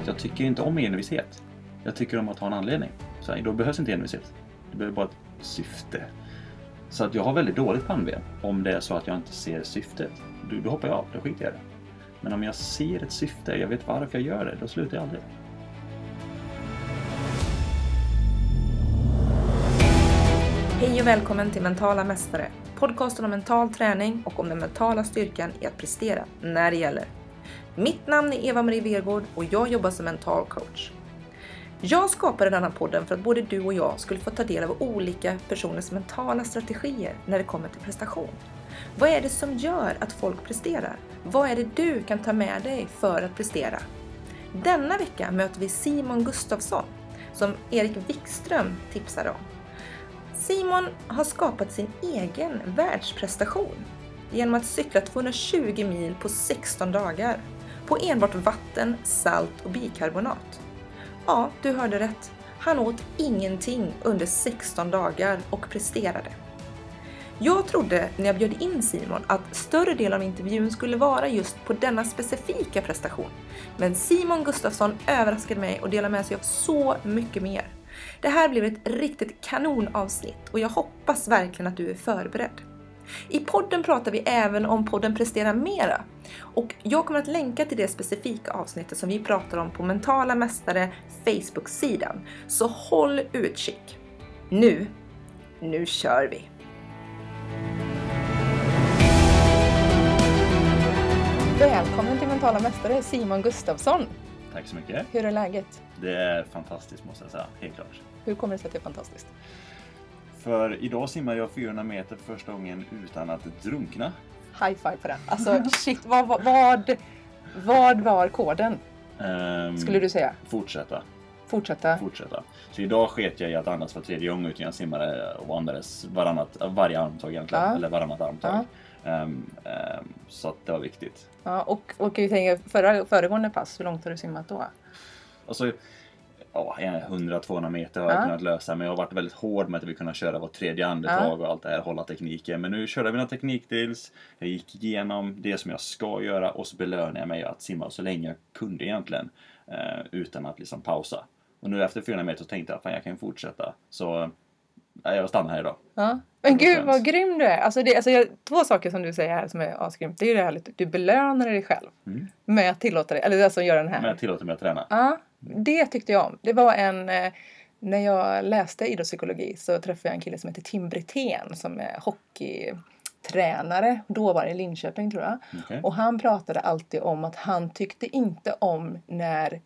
att jag tycker inte om envishet. Jag tycker om att ha en anledning. Så då behövs inte envishet. Det behöver bara ett syfte. Så att jag har väldigt dåligt pannben om det är så att jag inte ser syftet. Då, då hoppar jag av, då skiter jag i det. Men om jag ser ett syfte, jag vet varför jag gör det, då slutar jag aldrig. Hej och välkommen till Mentala Mästare. Podcasten om mental träning och om den mentala styrkan i att prestera när det gäller. Mitt namn är Eva-Marie Vergård och jag jobbar som mental coach. Jag skapade den här podden för att både du och jag skulle få ta del av olika personers mentala strategier när det kommer till prestation. Vad är det som gör att folk presterar? Vad är det du kan ta med dig för att prestera? Denna vecka möter vi Simon Gustafsson som Erik Wikström tipsade om. Simon har skapat sin egen världsprestation genom att cykla 220 mil på 16 dagar på enbart vatten, salt och bikarbonat. Ja, du hörde rätt. Han åt ingenting under 16 dagar och presterade. Jag trodde när jag bjöd in Simon att större delen av intervjun skulle vara just på denna specifika prestation. Men Simon Gustafsson överraskade mig och delade med sig av så mycket mer. Det här blev ett riktigt kanonavsnitt och jag hoppas verkligen att du är förberedd. I podden pratar vi även om podden Prestera Mera och jag kommer att länka till det specifika avsnittet som vi pratar om på Mentala Mästare Facebook-sidan. Så håll utkik! Nu, nu kör vi! Välkommen till Mentala Mästare Simon Gustafsson! Tack så mycket. Hur är läget? Det är fantastiskt måste jag säga, helt klart. Hur kommer det sig att det är fantastiskt? För idag simmar jag 400 meter för första gången utan att drunkna. High five på den. Alltså shit, vad, vad, vad, vad var koden? Ehm, Skulle du säga? Fortsätta. Fortsätta? Fortsätta. Så idag sket jag i att andas för tredje gången utan jag simmade och andades varannat, varje armtag egentligen. Ja. Eller varannat armtag. Ehm, ehm, så att det var viktigt. Ja, och, och vi tänker förra, föregående pass, hur långt har du simmat då? Alltså, ja, 100-200 meter har jag Ja. kunnat lösa men jag har varit väldigt hård med att vi kunna köra vårt tredje andetag och allt det här, hålla tekniken. Men nu körde jag mina teknikdrills, jag gick igenom det som jag ska göra och så belönade jag mig att simma så länge jag kunde egentligen. Eh, utan att liksom pausa. Och nu efter 400 meter så tänkte jag att jag kan fortsätta. Så nej, jag stannar här idag. Ja. Men gud vad grym du är! Alltså det, alltså jag, två saker som du säger här som är asgrymt. Det är ju det här att du belönar dig själv Mm. med att tillåta dig, eller alltså göra den här. Men jag tillåter mig att träna. Ja, det tyckte jag om. Det var en... eh, När jag läste idrottspsykologi så träffade jag en kille som heter Tim Brithén som är hockeytränare. Då var det i Linköping tror jag. Okej. Och han pratade alltid om att han tyckte inte om när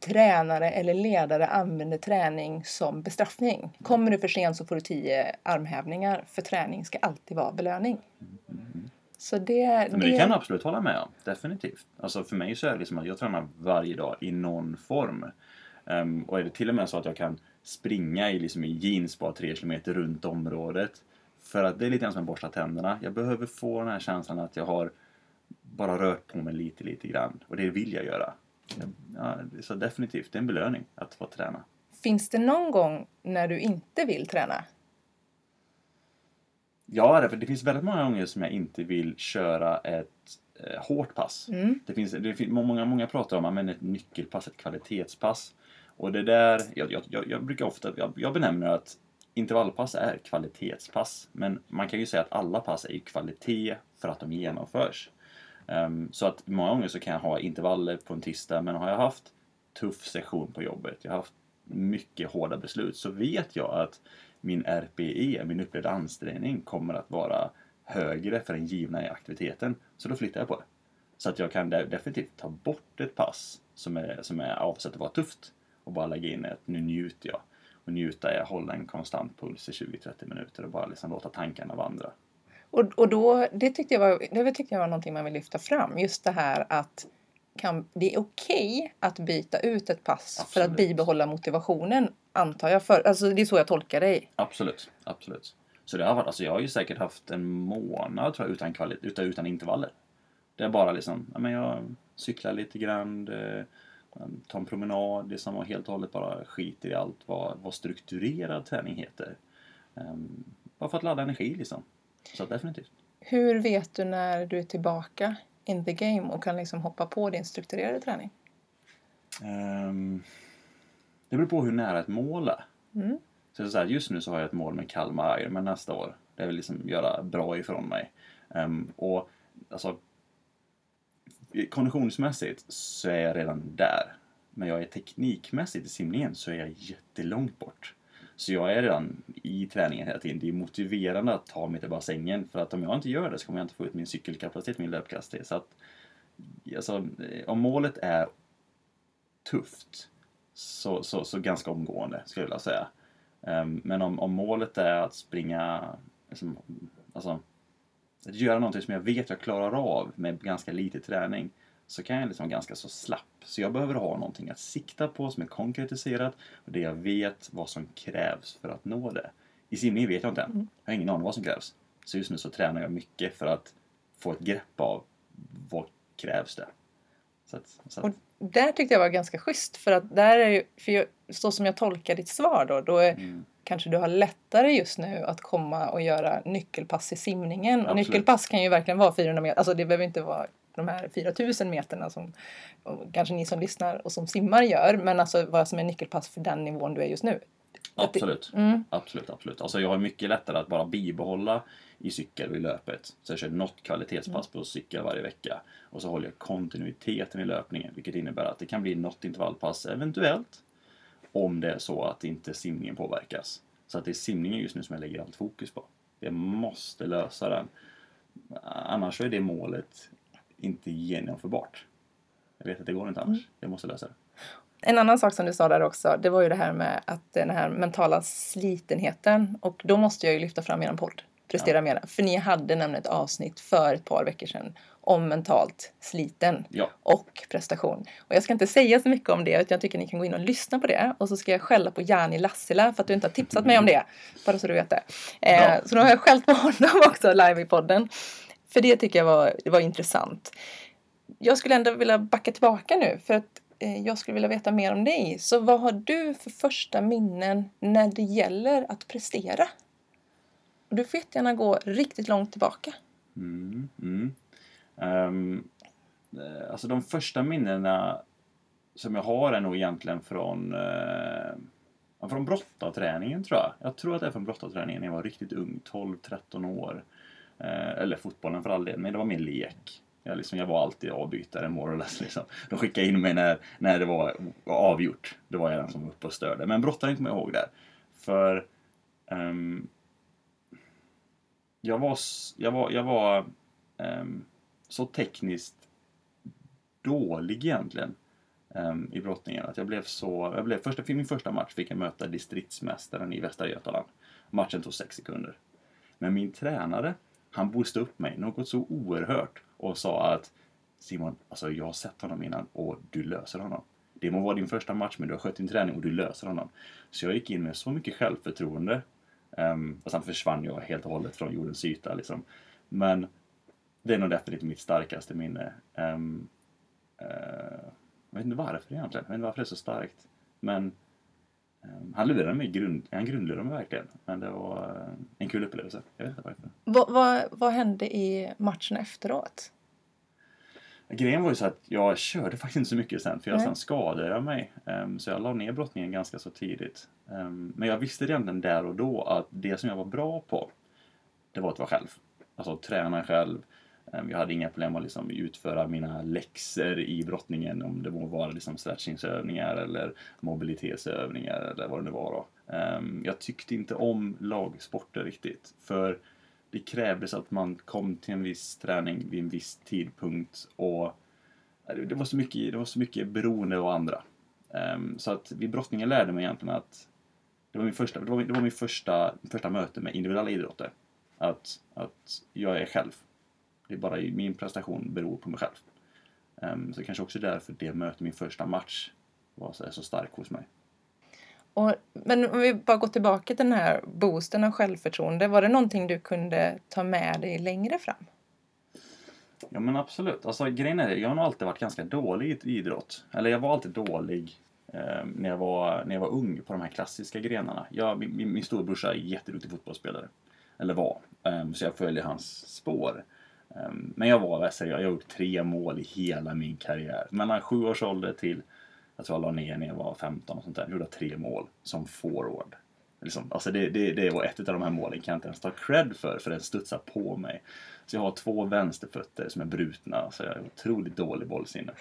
tränare eller ledare använder träning som bestraffning. Kommer du för sent så får du tio armhävningar. För träning ska alltid vara belöning. Så det... Men det kan jag absolut hålla med om. Definitivt. Alltså för mig så är det liksom att jag tränar varje dag i någon form. Ehm, och är det till och med så att jag kan springa i, liksom, i jeans bara tre kilometer runt området. För att det är lite grann som att borsta tänderna. Jag behöver få den här känslan att jag har bara rört på mig lite, lite grann. Och det vill jag göra. Ja, så definitivt, det är en belöning att få träna. Finns det någon gång när du inte vill träna? Ja, därför det finns väldigt många gånger som jag inte vill köra ett eh, hårt pass. Mm. Det finns, det finns, många, många pratar om men ett nyckelpass, ett kvalitetspass. Och det där, jag, jag, jag, brukar ofta, jag, jag benämner att intervallpass är kvalitetspass. Men man kan ju säga att alla pass är ju kvalitet för att de genomförs. Ehm, så att många gånger så kan jag ha intervaller på en tisdag, men har jag haft tuff session på jobbet, jag har haft mycket hårda beslut, så vet jag att min RPE, min upplevda ansträngning, kommer att vara högre för den givna aktiviteten. Så då flyttar jag på det. Så att jag kan definitivt ta bort ett pass som är, som är avsett att vara tufft och bara lägga in ett nu njuter jag. Och njuta är att hålla en konstant puls i 20-30 minuter och bara liksom låta tankarna vandra. Och, och då, det tyckte, jag var, det tyckte jag var någonting man vill lyfta fram. Just det här att kan, det är okej att byta ut ett pass för att Absolut. bibehålla motivationen. Antar jag. För, alltså det är så jag tolkar dig. Absolut, absolut. Så det har varit, alltså jag har ju säkert haft en månad tror jag, utan, utan, utan intervaller. Det är bara liksom, ja, men jag cyklar lite grann, det, tar en promenad, det som var helt och hållet bara skiter i allt vad, vad strukturerad träning heter. Ehm, bara för att ladda energi liksom. Så definitivt. Hur vet du när du är tillbaka in the game och kan liksom hoppa på din strukturerade träning? Ehm, det beror på hur nära ett mål är. Mm. Så, så här, just nu så har jag ett mål med Kalmar Ironman nästa år. Det vill liksom göra bra ifrån mig. Ehm, och alltså, konditionsmässigt så är jag redan där. Men jag är teknikmässigt i simningen så är jag jättelångt bort. Så jag är redan i träningen hela tiden. Det är motiverande att ta mig till bassängen för att om jag inte gör det så kommer jag inte få ut min cykelkapacitet, min löpkapacitet. Så att, alltså, om målet är tufft så, så, så ganska omgående skulle jag vilja säga. Ehm, men om, om målet är att springa, liksom, alltså, att göra någonting som jag vet jag klarar av med ganska lite träning så kan jag liksom ganska så slapp. Så jag behöver ha någonting att sikta på som är konkretiserat och det jag vet vad som krävs för att nå det. I simning vet jag inte än. Mm. Jag har ingen aning vad som krävs. Så just nu så tränar jag mycket för att få ett grepp av vad krävs det. Så att, så att, Och där tyckte jag var ganska schysst för att där är ju, för jag, så som jag tolkar ditt svar då, då är, mm, kanske du har lättare just nu att komma och göra nyckelpass i simningen. Och Absolut. nyckelpass kan ju verkligen vara 400 meter, alltså det behöver inte vara de här 4000 meterna som kanske ni som lyssnar och som simmar gör, men alltså vad som är nyckelpass för den nivån du är just nu. Det- absolut. Mm. Absolut, absolut. Alltså jag har mycket lättare att bara bibehålla i cykel och i löpet. Så jag kör något kvalitetspass på cykel varje vecka. Och så håller jag kontinuiteten i löpningen. Vilket innebär att det kan bli något intervallpass eventuellt. Om det är så att inte simningen påverkas. Så att det är simningen just nu som jag lägger allt fokus på. Jag måste lösa den. Annars så är det målet inte genomförbart. Jag vet att det går inte annars. Jag måste lösa det. En annan sak som du sa där också, det var ju det här med att den här mentala slitenheten. Och då måste jag ju lyfta fram er podd, Prestera Mera. För ni hade nämligen ett avsnitt för ett par veckor sedan om mentalt sliten Ja, och prestation. Och jag ska inte säga så mycket om det, utan jag tycker ni kan gå in och lyssna på det. Och så ska jag skälla på Jani Lassila för att du inte har tipsat mig om det. Bara så du vet det. Eh, Bra. så då har jag skällt på honom också live i podden. För det tycker jag var, det var intressant. Jag skulle ändå vilja backa tillbaka nu för att eh, jag skulle vilja veta mer om dig. Så vad har du för första minnen när det gäller att prestera? Och du får jättegärna gå riktigt långt tillbaka. Mm, mm. Um, alltså de första minnena som jag har är nog egentligen från, uh, från brottarträningen tror jag. Jag tror att det är från brottarträningen när jag var riktigt ung, 12-13 år. Eh, eller fotbollen för all del, men det var mer lek. Jag, liksom, jag var alltid avbytare more or less. Liksom. De skickade in mig när, när det var avgjort. Då var jag den som var uppe och störde. Men brottaren kommer jag ihåg där. För um, jag var, jag var, jag var um, så tekniskt dålig egentligen um, i brottningen att jag blev så... Jag blev, första, min första match fick jag möta distriktsmästaren i Västra Götaland. Matchen tog sex sekunder. Men min tränare, han boostade upp mig något så oerhört och sa att Simon, alltså jag har sett honom innan och du löser honom. Det må vara din första match men du har skött din träning och du löser honom. Så jag gick in med så mycket självförtroende. Um, och sen försvann jag helt och hållet från jordens yta liksom. Men det är nog definitivt mitt starkaste minne. Um, uh, jag vet inte varför egentligen. Jag vet inte varför det är så starkt. Men han lurade mig, grund, han grundlurade mig verkligen. Men det var eh, en kul upplevelse. Jag vet inte varför. Vad, vad, vad hände i matchen efteråt? Grejen var ju så att jag körde faktiskt inte så mycket sen för jag Nej. sen skadade jag mig. Ehm, så jag la ner brottningen ganska så tidigt. Ehm, men jag visste egentligen där och då att det som jag var bra på, det var att vara själv. Alltså träna själv. Ehm, jag hade inga problem att liksom utföra mina läxor i brottningen om det må vara liksom stretchingsövningar eller mobilitetsövningar eller vad det nu var. Då. Ehm, jag tyckte inte om lagsporter riktigt. För det krävdes att man kom till en viss träning vid en viss tidpunkt och eh, det var så mycket, det var så mycket beroende av andra. Ehm, så att vid brottningen lärde mig egentligen att det var min första, det var min, det var min första, första möte med individuella idrotter. Att, att jag är själv. Det är bara min prestation beror på mig själv. Ehm, så kanske också därför det mötet, min första match, var så, är så stark hos mig. Och, men om vi bara går tillbaka till den här boosten av självförtroende. Var det någonting du kunde ta med dig längre fram? Ja men absolut. Alltså grejen är, jag har nog alltid varit ganska dålig i idrott. Eller jag var alltid dålig eh, när, jag var, när jag var ung på de här klassiska grenarna. Jag, min, min, min storebrorsa är jätteduktig fotbollsspelare. Eller var. Eh, så jag följer hans spår. Ehm, men jag var, jag, jag har gjort tre mål i hela min karriär. Mellan sju års ålder till Jag tror jag la ner när jag var 15 och sånt där. Gjorde tre mål som forward. Liksom, alltså det, det, det var ett av de här målen kan jag inte ens ta cred för, för den studsar på mig. Så jag har två vänsterfötter som är brutna, så jag är otroligt dålig bollsinne.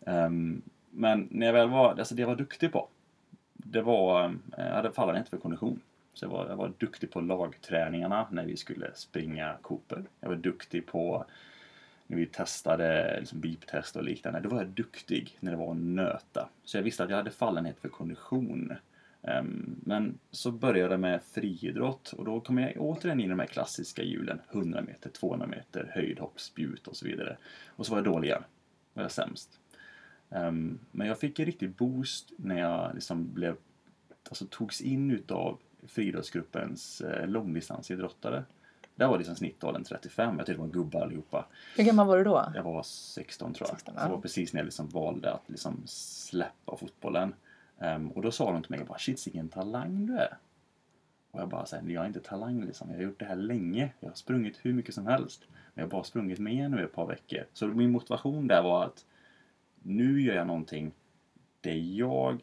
Um, men när jag väl var, alltså det jag var duktig på, det var, eh, jag hade inte för kondition. Så jag var, jag var duktig på lagträningarna när vi skulle springa Cooper. Jag var duktig på när vi testade liksom beep-test och liknande. Då var jag duktig när det var att nöta. Så jag visste att jag hade fallenhet för kondition. Um, men så började jag med friidrott och då kom jag återigen in i de här klassiska hjulen. 100 meter, 200 meter, höjdhopp, spjut och så vidare. Och så var jag dålig igen. var jag sämst. Um, men jag fick en riktig boost när jag liksom blev, alltså togs in utav friidrottsgruppens eh, långdistansidrottare. Där var liksom snittåldern 35. Jag tyckte det var gubbar allihopa. Hur gammal var du då? Jag var 16 tror jag. 16, Så ja. det var precis när jag liksom valde att liksom släppa fotbollen. Um, och då sa de till mig bara shit vilken talang du är. Och jag bara säger jag är inte talang liksom. Jag har gjort det här länge. Jag har sprungit hur mycket som helst. Men jag har bara sprungit med nu ett par veckor. Så min motivation där var att nu gör jag någonting det jag,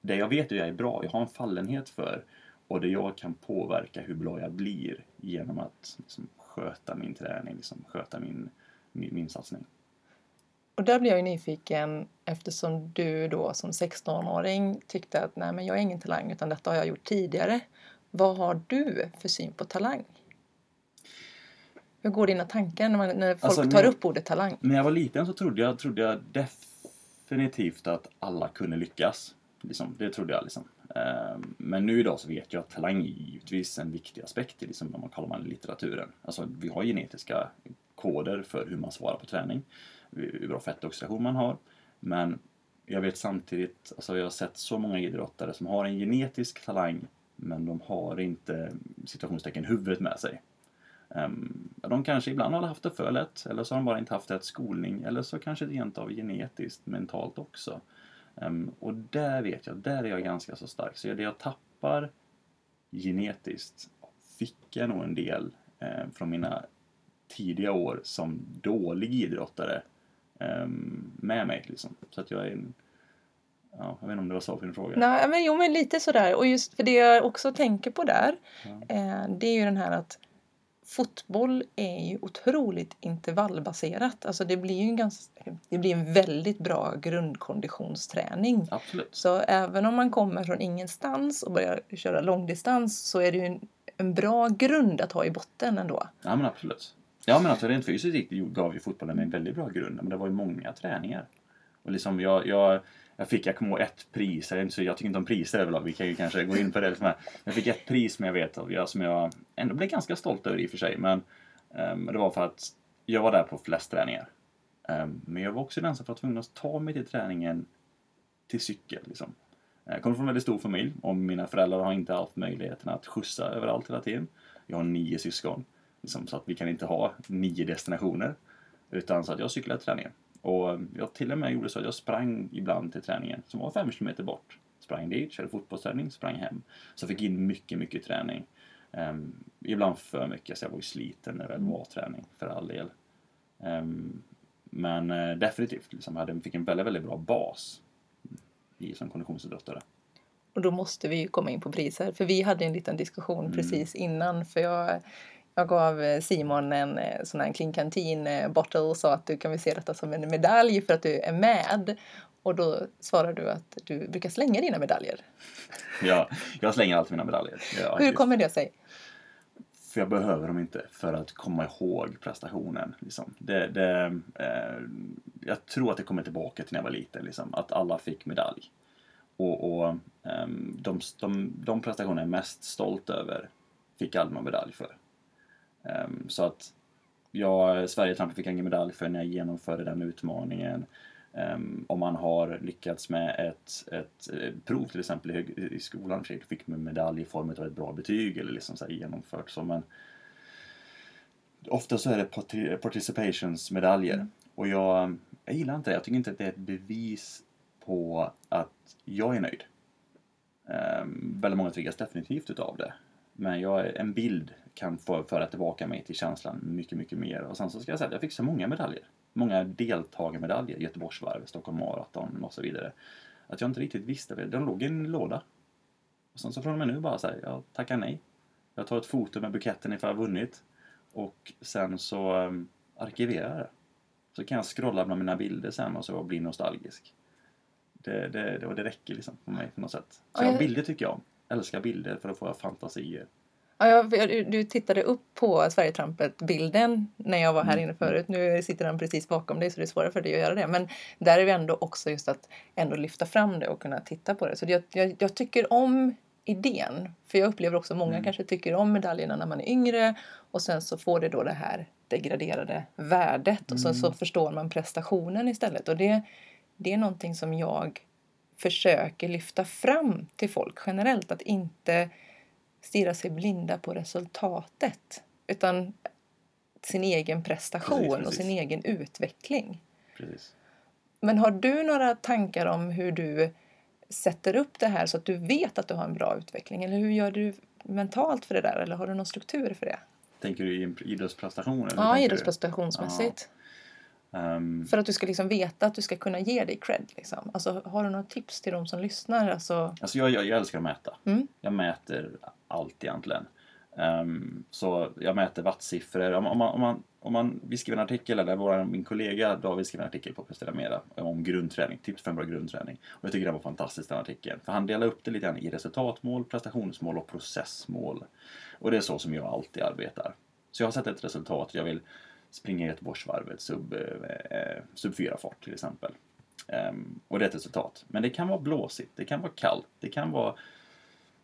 det jag vet att jag är bra. Jag har en fallenhet för. Och det jag kan påverka hur bra jag blir genom att liksom, sköta min träning, liksom, sköta min, min, min satsning. Och där blir jag ju nyfiken eftersom du då som 16-åring tyckte att nej men jag är ingen talang utan detta har jag gjort tidigare. Vad har du för syn på talang? Hur går dina tankar när, man, när folk Alltså, tar när- upp ordet talang? När jag var liten så trodde jag, trodde jag definitivt att alla kunde lyckas. Liksom, det trodde jag liksom. Ehm, men nu idag så vet jag att talang är givetvis en viktig aspekt i liksom, vad man kallar man litteraturen. Alltså vi har genetiska koder för hur man svarar på träning. Hur bra fettoxidation man har. Men jag vet samtidigt, alltså jag har sett så många idrottare som har en genetisk talang men de har inte situationstecken huvudet med sig. Ehm, de kanske ibland har haft det för lätt eller så har de bara inte haft rätt skolning eller så kanske det rent av genetiskt, mentalt också. Ehm, och där vet jag, där är jag ganska så stark. Så det jag tappar genetiskt fick jag nog en del eh, från mina tidiga år som dålig idrottare ehm, med mig. Liksom. Så att jag är en, ja, jag vet inte om det var svar på din fråga. Nej, men jo, men lite sådär. Och just för det jag också tänker på där, Ja. eh, det är ju den här att fotboll är ju otroligt intervallbaserat. Alltså det blir ju en, ganska, det blir en väldigt bra grundkonditionsträning. Absolut. Så även om man kommer från ingenstans och börjar köra långdistans så är det ju en, en bra grund att ha i botten ändå. Ja men absolut. Ja men alltså rent fysiskt gav ju fotbollen en väldigt bra grund. Men det var ju många träningar. Och liksom jag, jag, jag fick, jag kommer ihåg ett pris, jag, så, jag tycker inte om priser överlag, vi kan ju kanske gå in på det. Liksom. Jag fick ett pris som jag vet av, jag, som jag ändå blev ganska stolt över i och för sig. Men um, det var för att jag var där på flest träningar. Um, men jag var också den som var tvungen att ta mig till träningen till cykel. Liksom. Eh, jag kommer från en väldigt stor familj och mina föräldrar har inte haft möjligheten att skjutsa överallt hela tiden. Jag har nio syskon. Liksom, så att vi kan inte ha nio destinationer. Utan så att jag cyklade till träningen. Och jag till och med gjorde så att jag sprang ibland till träningen som var fem kilometer bort. Sprang dit, körde fotbollsträning, sprang hem. Så jag fick in mycket, mycket träning. Ehm, ibland för mycket, så jag var ju sliten när det väl var träning, för all del. Ehm, men eh, definitivt, liksom, hade, fick en väldigt, väldigt bra bas i, som konditionsidrottare. Och då måste vi ju komma in på priser. För vi hade en liten diskussion precis innan. För jag, jag gav eh, Simon en eh, sån här Clean Canteen eh, bottle och sa att du kan väl se detta som en medalj för att du är med. Och då svarade du att du brukar slänga dina medaljer. Jag, jag slänger alltid mina medaljer. Jag, Hur kommer det sig? För jag behöver dem inte för att komma ihåg prestationen. Liksom. Det, det, eh, jag tror att det kommer tillbaka till när jag var liten, liksom, att alla fick medalj. Och, och ehm, de, de, de prestationer jag är mest stolt över fick aldrig någon medalj för. Ehm, så att jag, Sverigetrampen fick ingen medalj för när jag genomförde den utmaningen. Um, om man har lyckats med ett, ett eh, prov till exempel i, i skolan, så fick man medalj i form av ett bra betyg eller liksom så genomfört så. Men ofta så är det parti- participationsmedaljer. Och jag, jag gillar inte det. Jag tycker inte att det är ett bevis på att jag är nöjd. Um, väldigt många triggas definitivt utav det. Men jag, en bild kan få föra tillbaka mig till känslan mycket, mycket mer. Och sen så ska jag säga att jag fick så många medaljer. många deltagarmedaljer, Göteborgsvarvet, Stockholm Marathon och så vidare. Att jag inte riktigt visste det. De låg i en låda. Och sen så från och med nu bara säger jag tackar nej. Jag tar ett foto med buketten ifall jag har vunnit. Och sen så um, arkiverar jag det. Så kan jag scrolla bland mina bilder sen och så bli nostalgisk. Det, det, det, det räcker liksom för mig på något sätt. Så ja, bilder tycker jag om. Älskar bilder för att få fantasier. Ja, jag, du tittade upp på Sverigetrampet-bilden när jag var här mm. inne förut. Nu sitter han precis bakom dig så det är svårare för dig att göra det. Men där är vi ändå också just att ändå lyfta fram det och kunna titta på det. Så jag, jag, jag tycker om idén. För jag upplever också många mm. kanske tycker om medaljerna när man är yngre och sen så får det då det här degraderade värdet och sen så mm. förstår man prestationen istället. Och det, det är någonting som jag försöker lyfta fram till folk generellt. Att inte stirra sig blinda på resultatet utan sin egen prestation precis, precis. och sin egen utveckling. Precis. Men har du några tankar om hur du sätter upp det här så att du vet att du har en bra utveckling? Eller hur gör du mentalt för det där? Eller har du någon struktur för det? Tänker du i idrottsprestation? Eller ja, idrottsprestationsmässigt. Ja. Um, för att du ska liksom veta att du ska kunna ge dig cred. Liksom. Alltså, har du några tips till de som lyssnar? Alltså... Alltså jag, jag, jag älskar att mäta. Mm. Jag mäter allt egentligen. Um, så jag mäter wattsiffror. Om, om, man, om, man, om man, vi skriver en artikel, eller vår, min kollega David skrev en artikel på Prestera Mera om grundträning, tips för en bra grundträning. Och jag tycker den var fantastisk den artikeln. För han delar upp det lite grann i resultatmål, prestationsmål och processmål. Och det är så som jag alltid arbetar. Så jag har sett ett resultat, jag vill springa Göteborgsvarvet sub, eh, sub 4-fart till exempel. Um, och det är ett resultat. Men det kan vara blåsigt, det kan vara kallt, det kan vara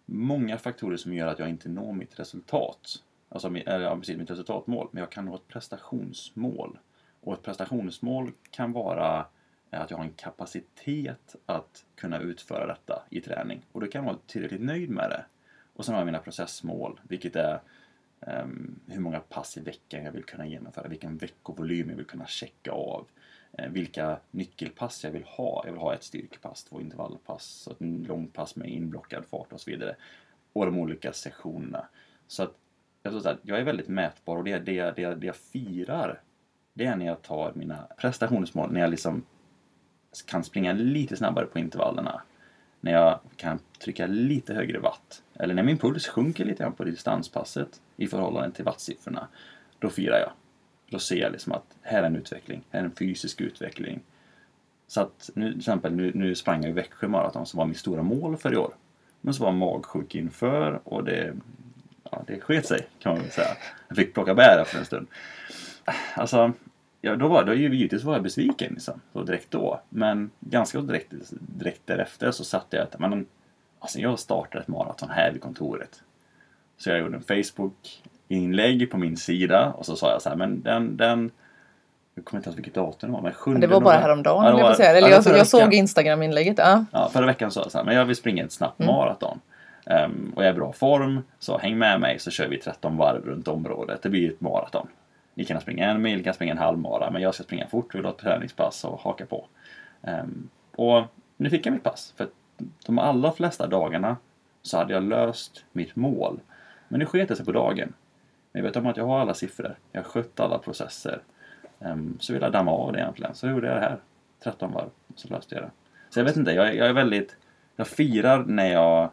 många faktorer som gör att jag inte når mitt resultat. Alltså eller, precis, mitt resultatmål. Men jag kan nå ett prestationsmål. Och ett prestationsmål kan vara att jag har en kapacitet att kunna utföra detta i träning. Och då kan jag vara tillräckligt nöjd med det. Och sen har jag mina processmål, vilket är um, hur många pass i veckan jag vill kunna genomföra, vilken veckovolym jag vill kunna checka av. Eh, vilka nyckelpass jag vill ha. Jag vill ha ett styrkepass, två intervallpass, ett långpass med inblockad fart och så vidare. Och de olika sessionerna. Så att jag, så här, jag är väldigt mätbar och det, det, det, det jag firar det är när jag tar mina prestationsmål, när jag liksom kan springa lite snabbare på intervallerna. När jag kan trycka lite högre watt. Eller när min puls sjunker lite grann på distanspasset i förhållande till wattsiffrorna. Då firar jag. Då ser jag liksom att här är en utveckling, här är en fysisk utveckling. Så att nu, till exempel, nu, nu sprang jag i Växjö Marathon som var mitt stora mål för i år. Men så var jag magsjuk inför och det, ja, det sket sig kan man väl säga. Jag fick plocka bär för en stund. Alltså, ja, då var då, givetvis var jag besviken liksom, så direkt då. Men ganska direkt, direkt därefter så satte jag att men, alltså, jag startar ett maraton här vid kontoret. Så jag gjorde en Facebook inlägg på min sida och så sa jag så här, men den, den jag kommer inte ihåg vilket datum det var, men 7 Det var bara häromdagen, ja, var, jag säga. Eller jag, jag såg Instagram-inlägget. Ja. ja, förra veckan sa jag så här, men jag vill springa ett snabbt mm. maraton. Um, och jag är i bra form, så häng med mig så kör vi 13 varv runt området. Det blir ett maraton. Ni kan springa en mil, ni kan springa en halv mara, men jag ska springa fort, vill ha ett träningspass och haka på. Um, och nu fick jag mitt pass, för de allra flesta dagarna så hade jag löst mitt mål. Men nu sket det sig på dagen. Men jag vet om att jag har alla siffror. Jag har skött alla processer. Um, så vill jag damma av det egentligen. Så gjorde jag det här. 13 varv. Så löste jag det. Så jag vet inte, jag, jag är väldigt... Jag firar när jag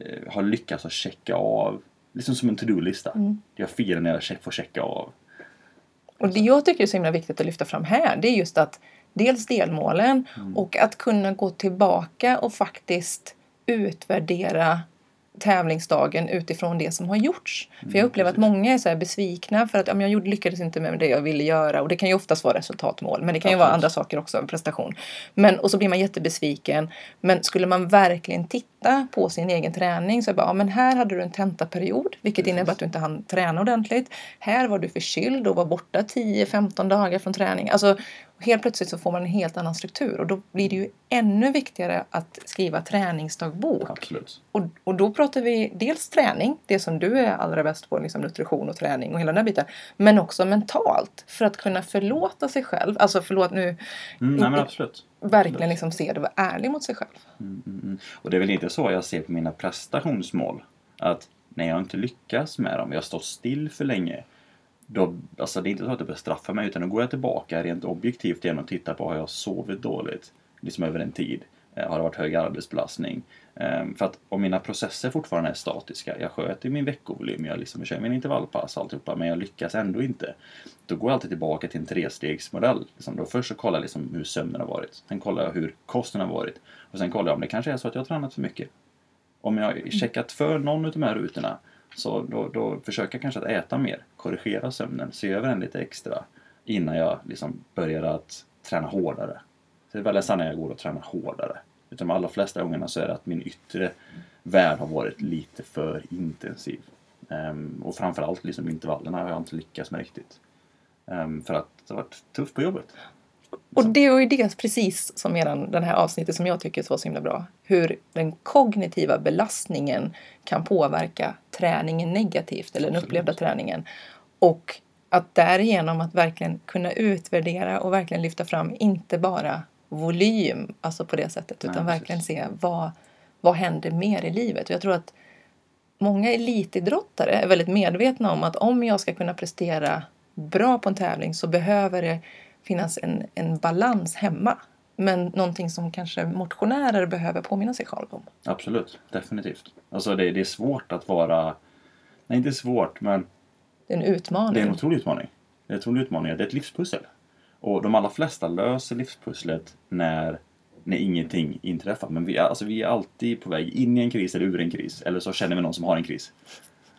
eh, har lyckats att checka av. Liksom som en to-do-lista. Mm. Jag firar när jag får checka av. Och det jag tycker är så himla viktigt att lyfta fram här, det är just att dels delmålen mm. och att kunna gå tillbaka och faktiskt utvärdera tävlingsdagen utifrån det som har gjorts. Mm, för jag upplever precis. att många är så besvikna för att ja, jag lyckades inte med det jag ville göra och det kan ju oftast vara resultatmål men det kan ju Absolut. vara andra saker också, prestation. Men, och så blir man jättebesviken. Men skulle man verkligen titta på sin egen träning så det bara, ja men här hade du en tentaperiod vilket precis. innebär att du inte hann träna ordentligt. Här var du förkyld och var borta 10-15 dagar från träning. Alltså, helt plötsligt så får man en helt annan struktur och då blir det ju ännu viktigare att skriva träningsdagbok. Absolut. Och, och då pratar vi dels träning, det som du är allra bäst på, liksom nutrition och träning och hela den här biten. Men också mentalt, för att kunna förlåta sig själv. Alltså förlåt nu. Mm, nej, men absolut. Verkligen liksom se det och vara ärlig mot sig själv. Mm, mm, mm, och det är väl inte så jag ser på mina prestationsmål. Att när jag inte lyckas med dem, jag står still för länge då, alltså det är inte så att det bestraffar mig utan då går jag tillbaka rent objektivt igen och tittar på har jag sovit dåligt? Liksom över en tid. Eh, har det varit hög arbetsbelastning? Ehm, för att om mina processer fortfarande är statiska, jag sköter min veckovolym, jag liksom kör min intervallpass och alltihopa, men jag lyckas ändå inte. Då går jag alltid tillbaka till en trestegsmodell. Liksom då först så kollar jag liksom hur sömnen har varit, sen kollar jag hur kosten har varit och sen kollar jag om det kanske är så att jag har tränat för mycket. Om jag har checkat för någon av de här rutorna så då, då försöker jag kanske att äta mer, korrigera sömnen, se över den lite extra innan jag liksom börjar att träna hårdare. Så det är väldigt sällan jag går och tränar hårdare. Utan de allra flesta gångerna så är det att min yttre värld har varit lite för intensiv. Um, och framförallt liksom intervallerna har jag inte lyckats med riktigt. Um, för att det har varit tufft på jobbet. Och det är ju det precis som eran, den här avsnittet som jag tycker är så himla bra. Hur den kognitiva belastningen kan påverka träningen negativt eller den upplevda träningen. Och att därigenom att verkligen kunna utvärdera och verkligen lyfta fram inte bara volym, alltså på det sättet, utan Nej, verkligen se vad, vad händer mer i livet. Och jag tror att många elitidrottare är väldigt medvetna om att om jag ska kunna prestera bra på en tävling så behöver det finnas en, en balans hemma. Men någonting som kanske motionärer behöver påminna sig själv om. Absolut, definitivt. Alltså det, det är svårt att vara... Nej, inte svårt, men... Det är en utmaning. Det är en otrolig utmaning. Det är en otrolig utmaning. Det är ett livspussel. Och de allra flesta löser livspusslet när, när ingenting inträffar. Men vi är, alltså, vi är alltid på väg in i en kris eller ur en kris. Eller så känner vi någon som har en kris.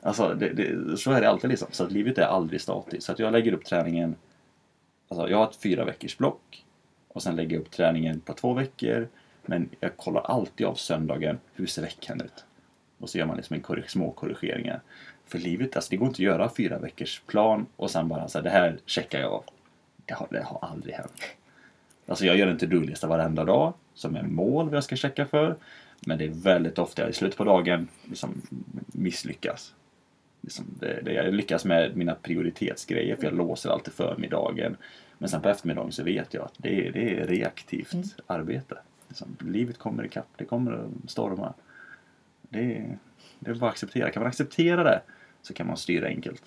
Alltså, det, det, så är det alltid liksom. Så att livet är aldrig statiskt. Så att jag lägger upp träningen Alltså jag har ett fyra veckors block och sen lägger jag upp träningen på två veckor. Men jag kollar alltid av söndagen, hur ser veckan ut? Och så gör man liksom en korrig, små korrigeringar. För livet, alltså det går inte att göra fyra veckors plan och sen bara så det här checkar jag av. Det har, det har aldrig hänt. Alltså jag gör en to-do-lista varenda dag som är mål vad jag ska checka för. Men det är väldigt ofta jag i slutet på dagen liksom misslyckas liksom, det, det, jag lyckas med mina prioritetsgrejer för jag låser alltid förmiddagen. Men sen på eftermiddagen så vet jag att det är, det är reaktivt mm. arbete. Liksom, livet kommer ikapp, det kommer att storma. Det det är bara att acceptera. Kan man acceptera det så kan man styra enkelt.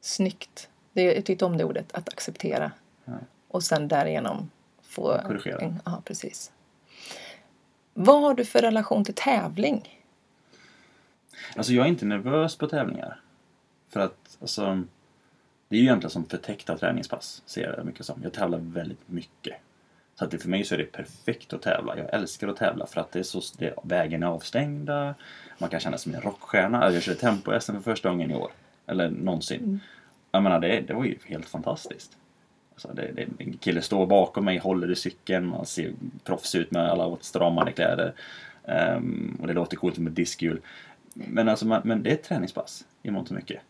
Snyggt. Det, jag tyckte om det ordet, att acceptera. Ja. Och sen därigenom få... Korrigera. ja, precis. Vad har du för relation till tävling? Alltså jag är inte nervös på tävlingar. För att alltså, det är ju egentligen som förtäckta träningspass, ser jag det mycket som. Jag tävlar väldigt mycket. Så att det, för mig så är det perfekt att tävla. Jag älskar att tävla för att det är så, det, vägen är avstängda. Man kan känna sig som en rockstjärna. Jag körde tempo-SM för första gången i år. Eller någonsin. Mm. Jag menar, det, det var ju helt fantastiskt. Alltså det, det, en kille står bakom mig, håller i cykeln, man ser proffs ut med alla åtstramade kläder. Um, och det låter coolt med diskhjul. Men, alltså, man, men det är ett träningspass i mångt och mycket.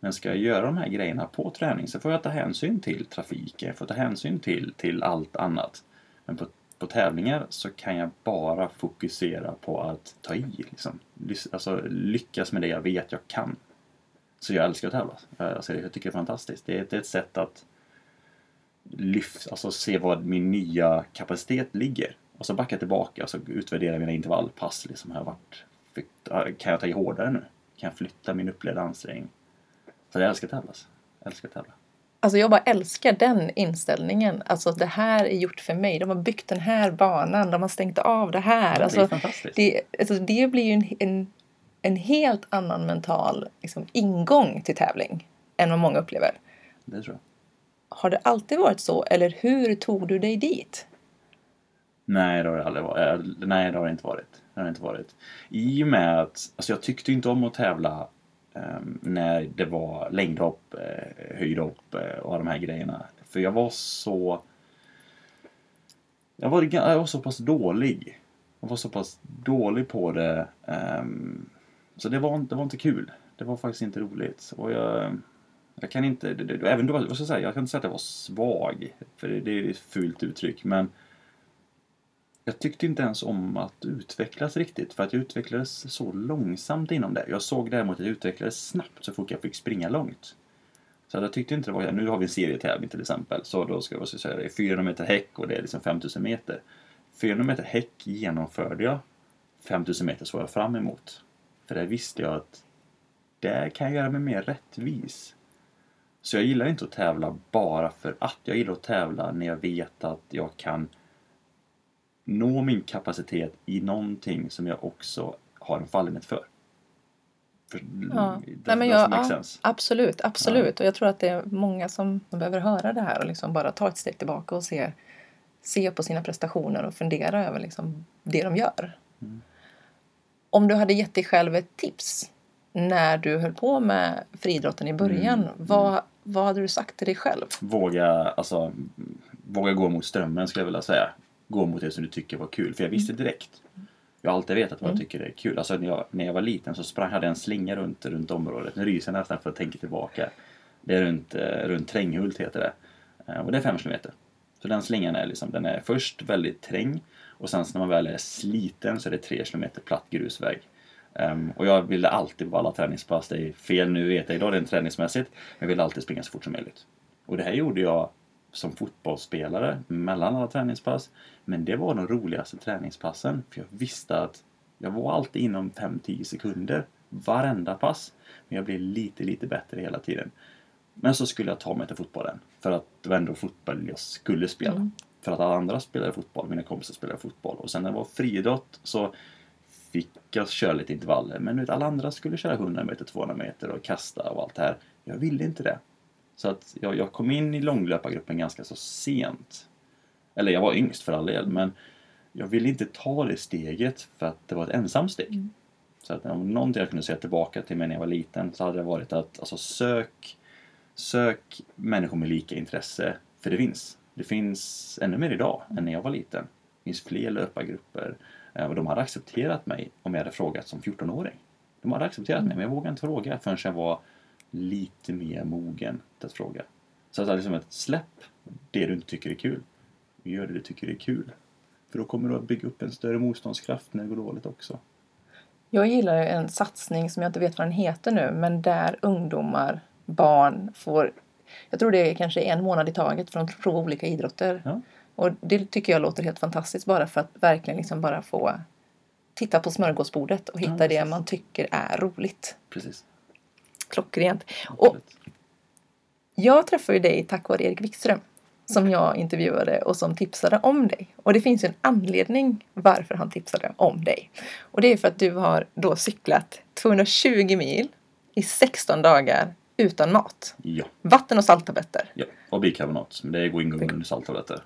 Men ska jag göra de här grejerna på träning så får jag ta hänsyn till trafiken, jag får ta hänsyn till, till allt annat. Men på, på tävlingar så kan jag bara fokusera på att ta i. Liksom. Alltså, lyckas med det jag vet jag kan. Så jag älskar att tävla. Alltså, jag tycker det är fantastiskt. Det är, det är ett sätt att lyfta, alltså se var min nya kapacitet ligger. Och så backa tillbaka och så utvärdera mina intervallpass. Liksom, har varit kan jag ta i hårdare nu? Kan jag flytta min upplevda ansträngning? För jag älskar att tävla. Jag älskar att tävla. Alltså jag bara älskar den inställningen. Alltså det här är gjort för mig. De har byggt den här banan. De har stängt av det här. Ja, alltså, det är fantastiskt. Det, alltså det blir ju en, en, en helt annan mental liksom, ingång till tävling än vad många upplever. Det tror jag. Har det alltid varit så eller hur tog du dig dit? Nej, det har det aldrig varit. Eh, nej, det har det inte varit. Det har det inte varit. I och med att, alltså jag tyckte inte om att tävla um, när det var längdhopp, uh, höjdhopp uh, och de här grejerna. För jag var så... Jag var, jag var så pass dålig. Jag var så pass dålig på det. Um, så det var, det var inte kul. Det var faktiskt inte roligt. Och jag, jag kan inte, det, det, även då, vad ska jag säga, jag kan inte säga att jag var svag. För det, det är ett fult uttryck. Men jag tyckte inte ens om att utvecklas riktigt för att jag utvecklades så långsamt inom det. Jag såg däremot att jag utvecklades snabbt så fort jag fick springa långt. Så jag tyckte inte det var... Nu har vi en serietävling till exempel. Så då ska jag säga det är 400 meter häck och det är liksom 5000 meter. 400 meter häck genomförde jag. 5000 meter såg jag fram emot. För där visste jag att där kan jag göra mig mer rättvis. Så jag gillar inte att tävla bara för att. Jag gillar att tävla när jag vet att jag kan nå min kapacitet i någonting som jag också har en fallenhet för. för Ja. does- Nej, men jag, ja, absolut, absolut. Och jag tror att det är många som som behöver höra det här och liksom bara ta ett steg tillbaka och se, se på sina prestationer och fundera över liksom det de gör. Mm. Om du hade gett dig själv ett tips när du höll på med friidrotten i början, Mm, vad, vad hade du sagt till dig själv? Våga, alltså, våga gå mot strömmen skulle jag vilja säga. Gå mot det som du tycker var kul. För jag visste direkt. Jag har alltid vetat vad jag Mm. tycker är kul. Alltså när jag, när jag var liten så sprang, hade jag en slinga runt, runt området. Nu ryser jag nästan för att tänka tillbaka. Det är runt, eh, runt Tränghult heter det. Eh, och det är fem kilometer. Så den slingan är liksom, den är först väldigt träng och sen när man väl är sliten så är det 3 kilometer platt grusväg. Um, och jag ville alltid på alla träningspass, det är fel nu vet jag idag rent träningsmässigt, men jag ville alltid springa så fort som möjligt. Och det här gjorde jag som fotbollsspelare mellan alla träningspass. Men det var de roligaste träningspassen för jag visste att jag var alltid inom 5-10 sekunder varenda pass. Men jag blev lite, lite bättre hela tiden. Men så skulle jag ta mig till fotbollen. För att det var ändå fotboll jag skulle spela. Mm. För att alla andra spelade fotboll, mina kompisar spelade fotboll. Och sen när det var friidrott så fick jag köra lite intervaller. Men alla andra skulle köra 100 meter, 200 meter och kasta och allt det här. Jag ville inte det. Så att jag, jag kom in i långlöpargruppen ganska så sent. Eller jag var yngst för all del, men jag ville inte ta det steget för att det var ett ensamt steg. Mm. Så att om någonting jag kunde säga tillbaka till mig när jag var liten så hade det varit att alltså, sök, sök människor med lika intresse, för det finns. Det finns ännu mer idag än när jag var liten. Det finns fler löpargrupper eh, och de hade accepterat mig om jag hade frågat som 14-åring. De hade accepterat mig, men jag vågade inte fråga förrän jag var lite mer mogen till att fråga. Så att liksom ett släpp det du inte tycker är kul. Gör det du tycker är kul. För då kommer du att bygga upp en större motståndskraft när det går dåligt också. Jag gillar en satsning som jag inte vet vad den heter nu, men där ungdomar, barn får, jag tror det är kanske en månad i taget för att prova olika idrotter. Ja. Och det tycker jag låter helt fantastiskt bara för att verkligen liksom bara få titta på smörgåsbordet och hitta Ja, det man tycker är roligt. Precis. Klockrent. Och jag träffade ju dig tack vare Erik Wikström som jag intervjuade och som tipsade om dig. Och det finns ju en anledning varför han tipsade om dig. Och det är för att du har då cyklat 220 mil i 16 dagar utan mat. Ja, Vatten och salttabletter. ja. Och bikarbonat. Men det är ingången under salttabletter.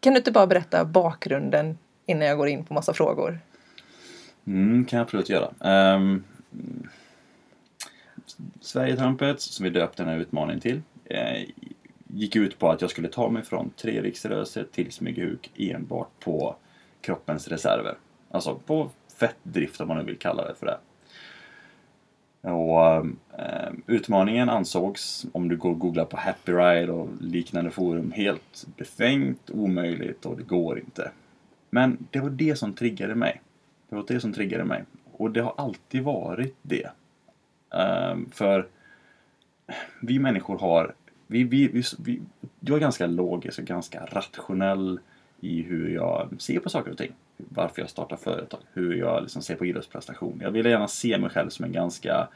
Kan du inte bara berätta bakgrunden innan jag går in på massa frågor? Mm, kan jag absolut göra. Um, Sverigetrampet, som vi döpte den här utmaningen till, eh, gick ut på att jag skulle ta mig från tre riksrörelser till Smygehuk enbart på kroppens reserver. Alltså på fettdrift om man nu vill kalla det för det. Och eh, Eh, utmaningen ansågs, om du går och googlar på Happy Ride och liknande forum, helt befängt, omöjligt och det går inte. Men det var det som triggade mig. Det var det som triggade mig. Och det har alltid varit det. Eh, för vi människor har... Vi, vi, vi, vi, jag är ganska logisk och ganska rationell i hur jag ser på saker och ting. Varför jag startar företag. Hur jag liksom ser på idrottsprestation. Jag vill gärna se mig själv som en ganska eh,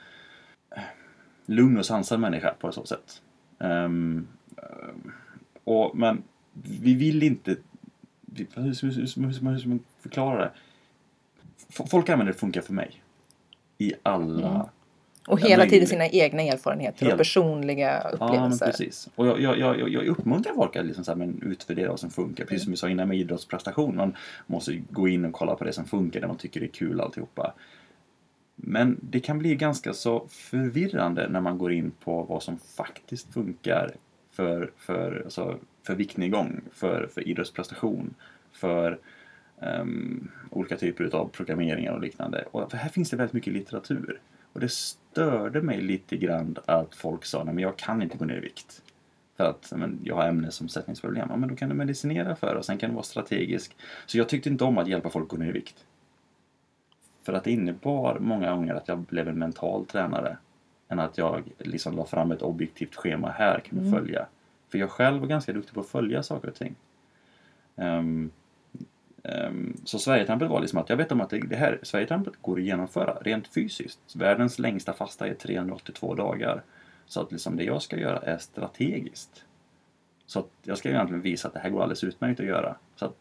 lugn och sansad människa på så sätt. Ehm, och, men vi vill inte... vi- Hur, ska man förklara det? F- Folk använder det funkar för mig. I alla... Mm. Och Ja, hela tiden sina egna erfarenheter och Helt. personliga Ja, men upplevelser. precis. Och jag, jag, jag, jag uppmuntrar folk att liksom så här, men utvärdera vad som funkar. Precis som vi sa innan med idrottsprestation. Man måste gå in och kolla på det som funkar, det man tycker är kul alltihopa. Men det kan bli ganska så förvirrande när man går in på vad som faktiskt funkar för, för, alltså, för viktnedgång, för, för idrottsprestation, för um, olika typer av programmeringar och liknande. Och för här finns det väldigt mycket litteratur. Och det störde mig lite grann att folk sa nej men jag kan inte gå ner i vikt. För att men, jag har ämnesomsättningsproblem. Ja, men då kan du medicinera för det och sen kan du vara strategisk. Så jag tyckte inte om att hjälpa folk att gå ner i vikt. För att det innebar många gånger att jag blev en mental tränare. Än att jag liksom la fram ett objektivt schema. Här kan du Mm. följa. För jag själv var ganska duktig på att följa saker och ting. Ehm, ehm, så Sverigetrampet var liksom att jag vet om att det, det här Sverigetrampet går att genomföra rent fysiskt. Världens längsta fasta är 382 dagar. Så att liksom det jag ska göra är strategiskt. Så att jag ska egentligen visa att det här går alldeles utmärkt att göra. Så att,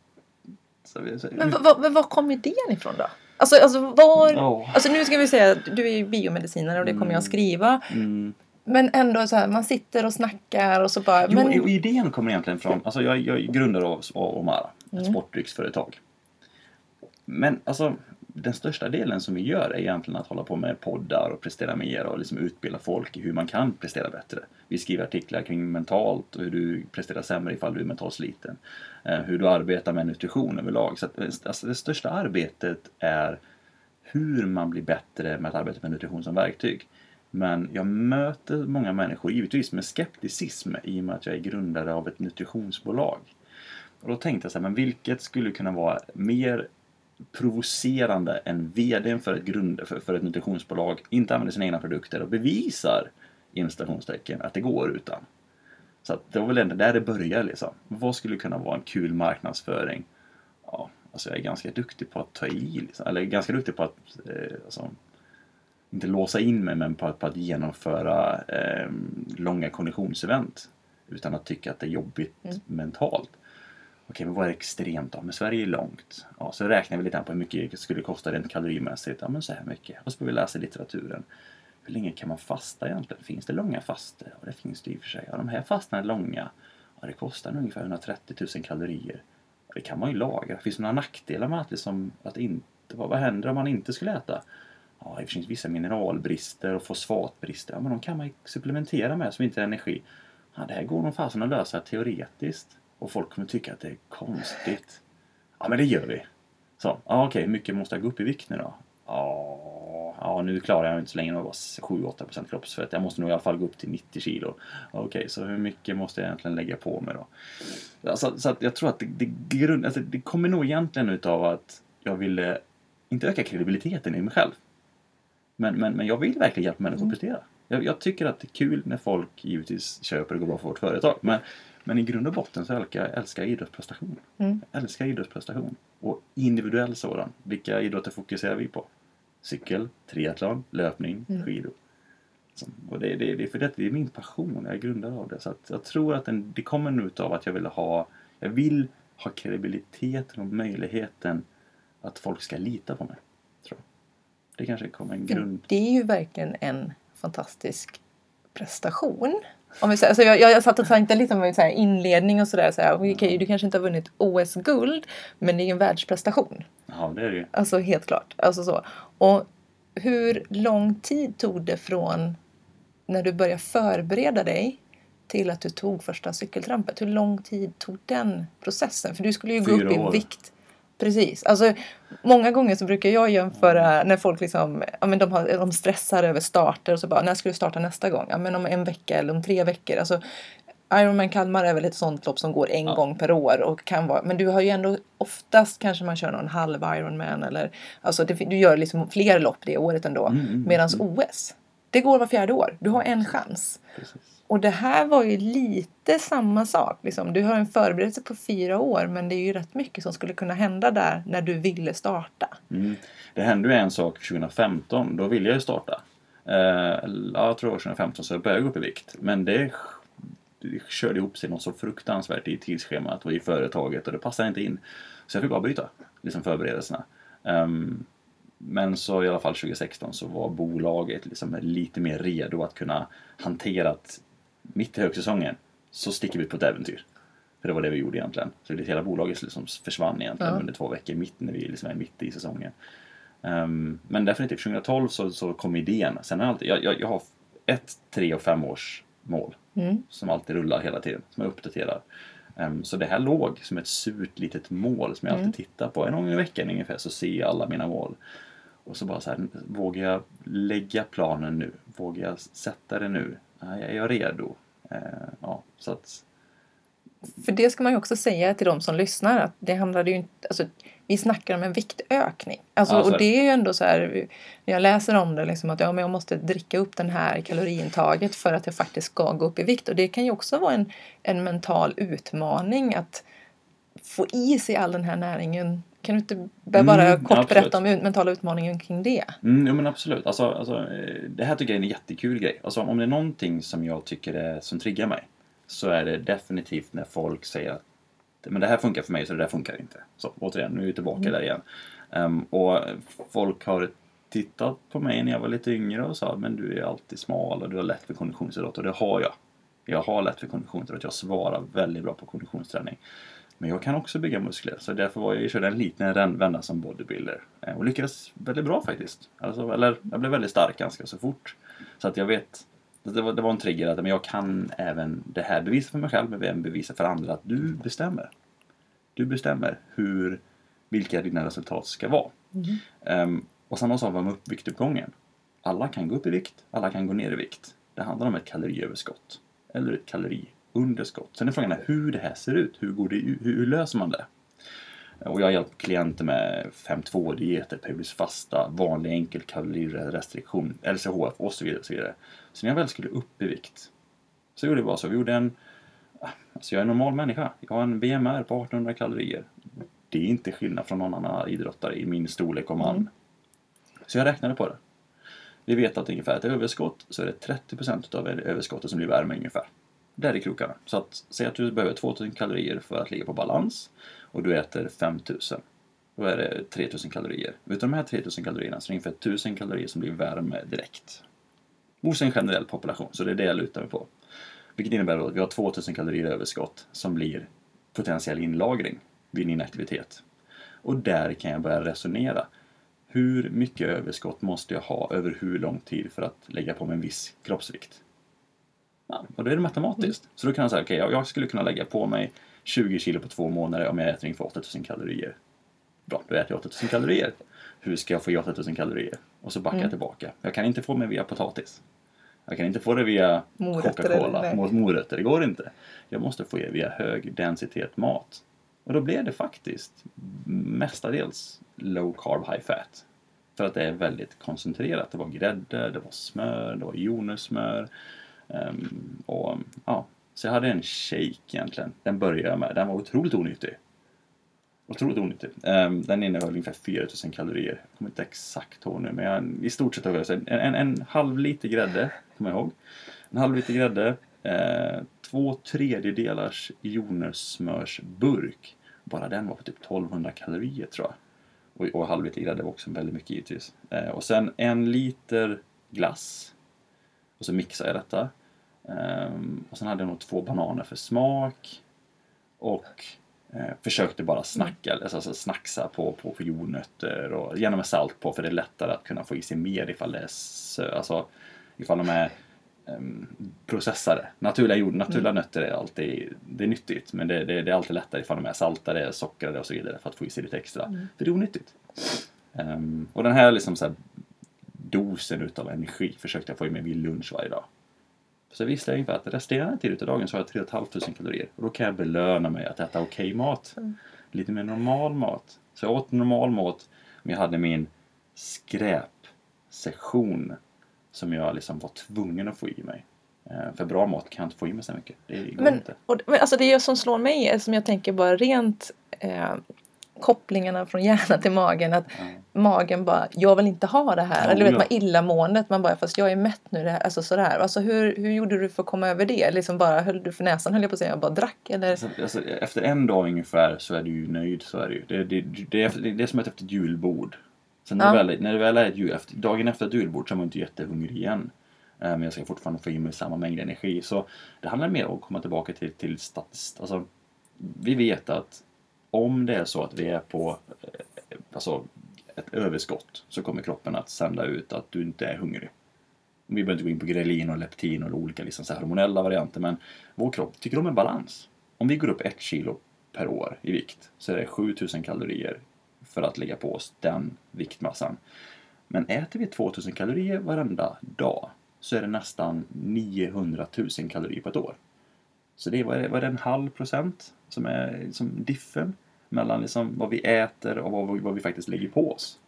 så, så, Men var, var, var kom idén ifrån då? Alltså, alltså, var, Ja. alltså nu ska vi säga att du är ju biomedicinare och det kommer jag att skriva. mm, Men ändå så här, man sitter och snackar och så bara... Jo, men, idén kommer egentligen från, alltså jag, jag är grundare av av Omara, ett Mm. sportdrycksföretag. Men alltså, den största delen som vi gör är egentligen att hålla på med poddar och prestera mer och liksom utbilda folk i hur man kan prestera bättre. Vi skriver artiklar kring mentalt och hur du presterar sämre ifall du är mentalt sliten. Eh, hur du arbetar med nutrition överlag. Så att, eh, alltså, det största arbetet är hur man blir bättre med att arbeta med nutrition som verktyg. Men jag möter många människor, givetvis med skepticism i och med att jag är grundare av ett nutritionsbolag. Och då tänkte jag så här, men vilket skulle kunna vara mer provocerande än VDn för ett, grund, för, för ett nutritionsbolag inte använder sina egna produkter och bevisar inom att det går utan. Så det var väl ändå där det började liksom. Vad skulle kunna vara en kul marknadsföring? Ja, alltså jag är ganska duktig på att ta i, liksom. eller ganska duktig på att eh, alltså, inte låsa in mig men på, att- på att genomföra eh, långa konditionsevent utan att tycka att det är jobbigt mentalt. Okej, men vad är extremt då? Men Sverige är långt. Ja, så räknar vi lite på hur mycket det skulle kosta rent kalorimässigt. Ja, men så här mycket. Och så börjar vi läsa litteraturen. Hur länge kan man fasta egentligen? Finns det långa faster? Ja, det finns det i och för sig. Ja, de här fastorna är långa. Ja, det kostar ungefär 130 000 kalorier. Ja, det kan man ju lagra. Finns det några nackdelar med att, liksom, att inte... Vad, vad händer om man inte skulle äta? Ja, det finns vissa mineralbrister och fosfatbrister. Ja, men de kan man ju supplementera med som inte är energi. Ja, det här går nog fasen att lösa teoretiskt. Och folk kommer tycka att det är konstigt. Ja, men det gör vi. Så, ja, okej, hur mycket måste jag gå upp i vikt nu då? Ja, ja nu klarar jag inte så länge, det var 7-8% kroppsfett. Jag måste nog i alla fall gå upp till 90 kilo. Okej, så hur mycket måste jag egentligen lägga på mig då? Alltså, så att jag tror att det, det, grund, alltså, det kommer nog egentligen utav att jag ville inte öka kredibiliteten i mig själv. Men, men, men jag vill verkligen hjälpa människor att prestera. Jag, jag tycker att det är kul när folk givetvis köper och går bra för vårt företag. Men, men i grund och botten så älskar jag älskar idrottsprestation. Mm. Jag älskar idrottsprestation. Och individuell sådan. Vilka idrotter fokuserar vi på? Cykel, triathlon, löpning, Mm. skidor. Och det, det, det, för det, det är min passion, jag är grundare av det. Så jag tror att den, det kommer nu av att jag vill ha, jag vill ha kredibiliteten och möjligheten att folk ska lita på mig. Tror jag. Det kanske kommer en grund. Det är ju verkligen en fantastisk prestation. Om vi alltså jag, jag, satt och tänkte lite om så här inledning och sådär. Så här, okej, du kanske inte har vunnit OS-guld, men det är ju en världsprestation. Ja, det är det ju. Alltså helt klart. Alltså så. Och hur lång tid tog det från när du började förbereda dig till att du tog första cykeltrampet? Hur lång tid tog den processen? För du skulle ju gå Fyra upp i år. vikt. Precis. Alltså, många gånger så brukar jag jämföra när folk liksom, ja, men de, har, de stressar över starter och så bara, när ska du starta nästa gång? Ja, men om en vecka eller om tre veckor. Alltså, Ironman Kalmar är väl ett sånt lopp som går en Ja. gång per år. Och kan vara, men du har ju ändå oftast kanske man kör någon halv Ironman eller alltså det, du gör liksom fler lopp det året ändå. Mm, mm, Medan OS, det går var fjärde år. Du har en chans. Precis. Och det här var ju lite samma sak. Liksom. Du har en förberedelse på fyra år men det är ju rätt mycket som skulle kunna hända där när du ville starta. Mm. Det hände ju en sak 2015, då ville jag ju starta. Eh, ja, jag tror det var 2015 så jag började gå upp i vikt. Men det, det körde ihop sig något så fruktansvärt i tidsschemat och i företaget och det passade inte in. Så jag fick avbryta liksom förberedelserna. Um, men så i alla fall 2016 så var bolaget liksom lite mer redo att kunna hantera att mitt i högsäsongen så sticker vi ut på ett äventyr. För det var det vi gjorde egentligen. Så det hela bolaget liksom försvann egentligen Ja. under två veckor mitt när vi liksom är mitt i säsongen. Ehm, men definitivt 2012 så, så kom idén. Sen har jag, alltid, jag, jag, jag har ett, tre och fem års mål Mm. som alltid rullar hela tiden, som jag uppdaterar. Ehm, så det här låg som ett surt litet mål som jag alltid tittar på. En gång i veckan ungefär så ser jag alla mina mål. Och så bara så här, vågar jag lägga planen nu? Vågar jag sätta det nu? Ja, Är jag redo? Ehm, ja, så att, För det ska man ju också säga till de som lyssnar att det handlade ju inte, alltså, vi snackar om en viktökning. Alltså, Ja, så är och det. det är ju ändå så här, när jag läser om det liksom att ja, men jag måste dricka upp den här kaloriintaget för att jag faktiskt ska gå upp i vikt. Och det kan ju också vara en, en mental utmaning att få i sig all den här näringen Kan du inte bara Mm, kort absolut. berätta om mentala utmaningen kring det? Mm, jo men absolut. Alltså, alltså, det här tycker jag är en jättekul grej. Alltså, om det är någonting som jag tycker är, som triggar mig så är det definitivt när folk säger att men det här funkar för mig så det där funkar inte. Så återigen, nu är vi tillbaka där igen. Ehm, och folk har tittat på mig när jag var lite yngre och sa men du är alltid smal och du har lätt för konditionsidrott och det har jag. Jag har lätt för konditionsidrott. Jag svarar väldigt bra på konditionsträning. Men jag kan också bygga muskler så därför var jag, jag körde en liten vända som bodybuilder. Eh, Och lyckades väldigt bra faktiskt. Alltså, eller jag blev väldigt stark ganska så fort. Så att jag vet, det var, det var en trigger att men jag kan även det här bevisa för mig själv men även bevisa för andra att du bestämmer. Du bestämmer hur, vilka dina resultat ska vara. Ehm, och samma sak med upp- viktuppgången. Alla kan gå upp i vikt, alla kan gå ner i vikt. Det handlar om ett kaloriöverskott. Eller ett kaloriunderskott. Sen är frågan hur det här ser ut. Hur, går det, hur, hur löser man det? Och jag har hjälpt klienter med 5-2-dieter, periodisk fasta, vanlig enkel kalorirestriktion, LCHF och så vidare. Och så, vidare. så när jag väl skulle upp i vikt så gjorde vi bara så. Vi gjorde en... Alltså jag är en normal människa. Jag har en BMR på 1800 kalorier. Det är inte skillnad från någon annan idrottare i min storlek och man. Så jag räknade på det. Vi vet att ungefär ett överskott så är det 30% av överskottet som blir värme ungefär. Där i krokarna. Så att säg att du behöver 2000 kalorier för att ligga på balans och du äter 5000. Då är det 3000 kalorier. Utav de här 3000 kalorierna så är det ungefär 1000 kalorier som blir värme direkt. Hos en generell population, så det är det jag lutar mig på. Vilket innebär då att vi har 2000 kalorier överskott som blir potentiell inlagring vid inaktivitet. Och där kan jag börja resonera. Hur mycket överskott måste jag ha över hur lång tid för att lägga på mig en viss kroppsvikt? Ja, och då är det matematiskt. Så då kan jag säga, okej, jag- jag skulle kunna lägga på mig 20 kilo på två månader om jag äter ungefär 8000 kalorier. Bra, då äter jag 8000 kalorier. Hur ska jag få i 8000 kalorier? Och så backar jag tillbaka. Jag kan inte få mig via potatis. Jag kan inte få det via Coca-Cola, morötter. Det går inte. Jag måste få det via hög densitet mat. Och då blev det faktiskt mestadels low carb, high fat. För att det är väldigt koncentrerat. Det var grädde, det var smör, det var jordnötssmör. Um, och, ja. Så jag hade en shake egentligen. Den började jag med. Den var otroligt onyttig. Otroligt onyttig. Um, den innehöll ungefär 4000 kalorier. Jag kommer inte exakt ihåg nu men jag, i stort sett har jag en, en, en halv liter grädde, kommer jag ihåg. En halv liter grädde, eh, två tredjedelars jordnötssmörsburk. Bara den var på typ 1200 kalorier tror jag. Och, och halv liter grädde var också väldigt mycket givetvis. Eh, och sen en liter glass. Och så mixade jag detta. Ehm, och sen hade jag nog två bananer för smak. Och eh, försökte bara snacka, alltså, alltså snacksa på, på, på jordnötter och gärna med salt på för det är lättare att kunna få i sig mer ifall det är sö, alltså ifall de är ehm, processade. Naturliga, jord, naturliga nötter är alltid det är nyttigt men det, det, det är alltid lättare ifall de är saltade, sockrade och så vidare för att få i sig lite extra. För det är onyttigt. Ehm, och den här liksom så här dosen utav energi försökte jag få i mig vid lunch varje dag. Så visste jag ungefär att resterande tid utav dagen så har jag 3 500 kalorier. Och då kan jag belöna mig att äta okej mat. Lite mer normal mat. Så jag åt normal mat, men jag hade min skräpsession som jag liksom var tvungen att få i mig. Eh, För bra mat kan jag inte få i mig så mycket. Det går Men, inte. och, men alltså det som slår mig är som jag tänker bara rent eh, kopplingarna från hjärnan till magen. Att magen bara, jag vill inte ha det här. Ja, Eller vet ja. man illamåendet, man bara, fast jag är mätt nu. Det här. Alltså sådär. Alltså hur, hur gjorde du för att komma över det? Liksom bara, höll du för näsan höll jag på att säga, och bara drack? Eller? Alltså, alltså, efter en dag ungefär så är du ju nöjd. Så är det ju. Det, det, det, är, det är som ett efter ett julbord. Sen när, Ja. det väl, när det väl är ett jul, efter, dagen efter ett julbord så är man inte jättehungrig igen. Eh, Men jag ska fortfarande få i mig samma mängd energi. Så det handlar mer om att komma tillbaka till, till statist. Alltså, vi vet att om det är så att vi är på eh, alltså, ett överskott så kommer kroppen att sända ut att du inte är hungrig. Vi behöver inte gå in på grelin och leptin och olika liksom, så här hormonella varianter men vår kropp tycker om en balans. Om vi går upp ett kilo per år i vikt så är det 7000 kalorier för att lägga på oss den viktmassan. Men äter vi 2000 kalorier varenda dag så är det nästan 900 000 kalorier på ett år. Så det är, vad är det, vad är det en halv procent som är som diffen mellan liksom vad vi äter och vad vi, vad vi faktiskt lägger på oss.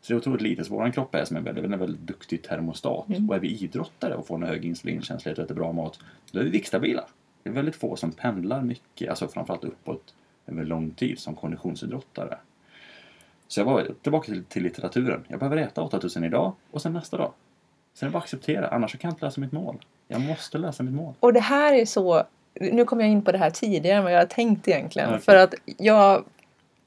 Så det är otroligt lite. Så vår kropp är som en väldigt, en väldigt duktig termostat. Och är vi idrottare och får en hög insulinkänslighet och äter bra mat, då är vi viktstabila. Det är väldigt få som pendlar mycket, alltså framförallt uppåt över lång tid som konditionsidrottare. Så jag var tillbaka till, till litteraturen. Jag behöver äta 8000 idag och sen nästa dag. Sen är det bara att acceptera, annars kan jag inte läsa mitt mål. Jag måste läsa mitt mål. Och det här är så, nu kom jag in på det här tidigare än vad jag hade tänkt egentligen. Okej. För att jag,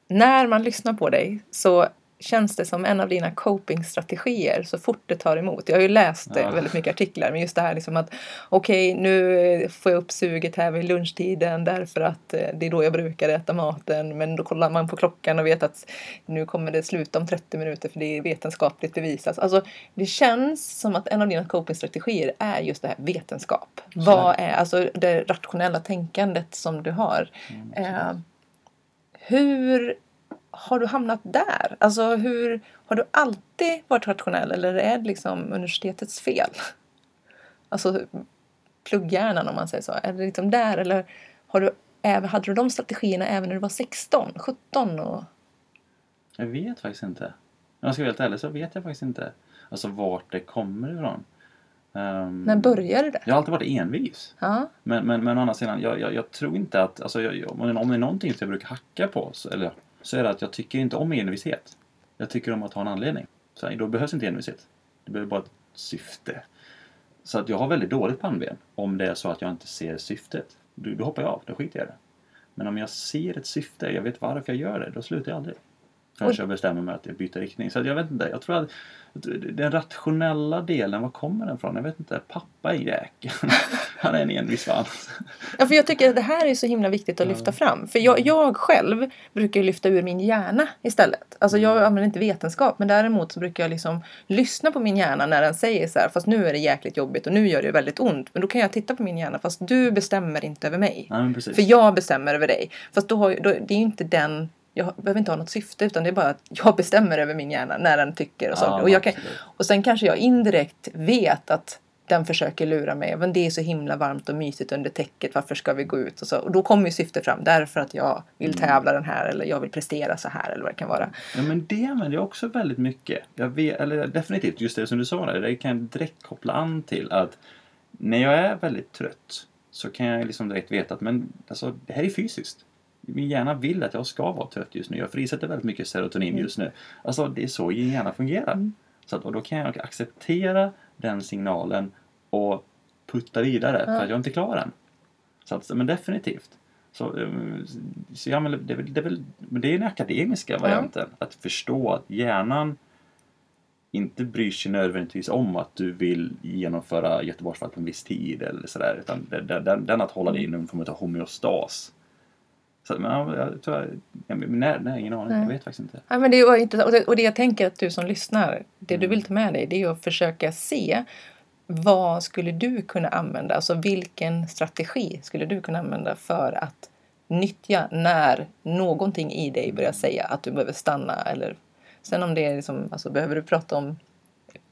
när man lyssnar på dig så känns det som en av dina copingstrategier så fort det tar emot. Jag har ju läst Ja. väldigt mycket artiklar men just det här liksom att okej nu eh, får jag upp suget här vid lunchtiden därför att eh, det är då jag brukar äta maten men då kollar man på klockan och vet att nu kommer det sluta om 30 minuter för det är vetenskapligt bevisat. Alltså det känns som att en av dina copingstrategier är just det här vetenskap. Vad är alltså det rationella tänkandet som du har? Eh, hur har du hamnat där? Alltså hur, har du alltid varit rationell eller är det liksom universitetets fel? Alltså plugghjärnan om man säger så. Är det liksom där eller har du, hade du de strategierna även när du var 16, 17? Och, Jag vet faktiskt inte. Om jag ska vara helt ärlig så vet jag faktiskt inte. Alltså vart det kommer ifrån. Ehm, när började det? jag har alltid varit envis. Ja, Men, men, men å andra sidan, jag, jag, jag tror inte att... Alltså, jag, om det är någonting som jag brukar hacka på så, eller, så är det att jag tycker inte om envishet. Jag tycker om att ha en anledning. Så då behövs inte envishet. Det behöver bara ett syfte. Så att jag har väldigt dåligt pannben om det är så att jag inte ser syftet. Då, då hoppar jag av, då skiter jag i det. Men om jag ser ett syfte, jag vet varför jag gör det, då slutar jag aldrig. Förrän jag bestämmer mig att jag byter riktning. Så jag vet inte, jag tror att den rationella delen, var kommer den ifrån? Jag vet inte. Pappa är jäkeln. Han är en envis svans. Ja, för jag tycker att det här är så himla viktigt att lyfta fram. För jag, jag själv brukar ju lyfta ur min hjärna istället. Alltså jag använder inte vetenskap men däremot så brukar jag liksom lyssna på min hjärna när den säger så här fast nu är det jäkligt jobbigt och nu gör det väldigt ont. Men då kan jag titta på min hjärna fast du bestämmer inte över mig. Precis. För jag bestämmer över dig. Fast då har, då, det är ju inte den jag behöver inte ha något syfte utan det är bara att jag bestämmer över min hjärna när den tycker och Ja, saker. Och, jag kan, och sen kanske jag indirekt vet att den försöker lura mig. Men det är så himla varmt och mysigt under täcket. Varför ska vi gå ut? Och, så. och då kommer ju syftet fram. Därför att jag vill Mm. tävla den här eller jag vill prestera så här eller vad det kan vara. Ja, men det använder jag också väldigt mycket. Jag vet, eller definitivt, just det som du sa där, det kan jag direkt koppla an till att när jag är väldigt trött så kan jag liksom direkt veta att men, alltså, det här är fysiskt. Min hjärna vill att jag ska vara trött just nu. Jag frisätter väldigt mycket serotonin just nu. Alltså det är så min hjärna fungerar. Så att, och då kan jag acceptera den signalen och putta vidare för att jag inte klarar den. Så att, men definitivt. Så, um, så ja, men det, det, men det är den akademiska varianten. Att förstå att hjärnan inte bryr sig nödvändigtvis om att du vill genomföra Göteborgsvarvet på en viss tid eller sådär. Utan den, den, den, den att hålla dig i någon form av homeostas. Så, men, ja, jag tror jag, nej, nej, ingen aning. Jag vet faktiskt inte. Ja, men det intressant. Och det, och det jag tänker att du som lyssnar, det Mm. du vill ta med dig det är att försöka se vad skulle du kunna använda? Alltså vilken strategi skulle du kunna använda för att nyttja när någonting i dig börjar säga att du behöver stanna eller sen om det är liksom, alltså behöver du prata om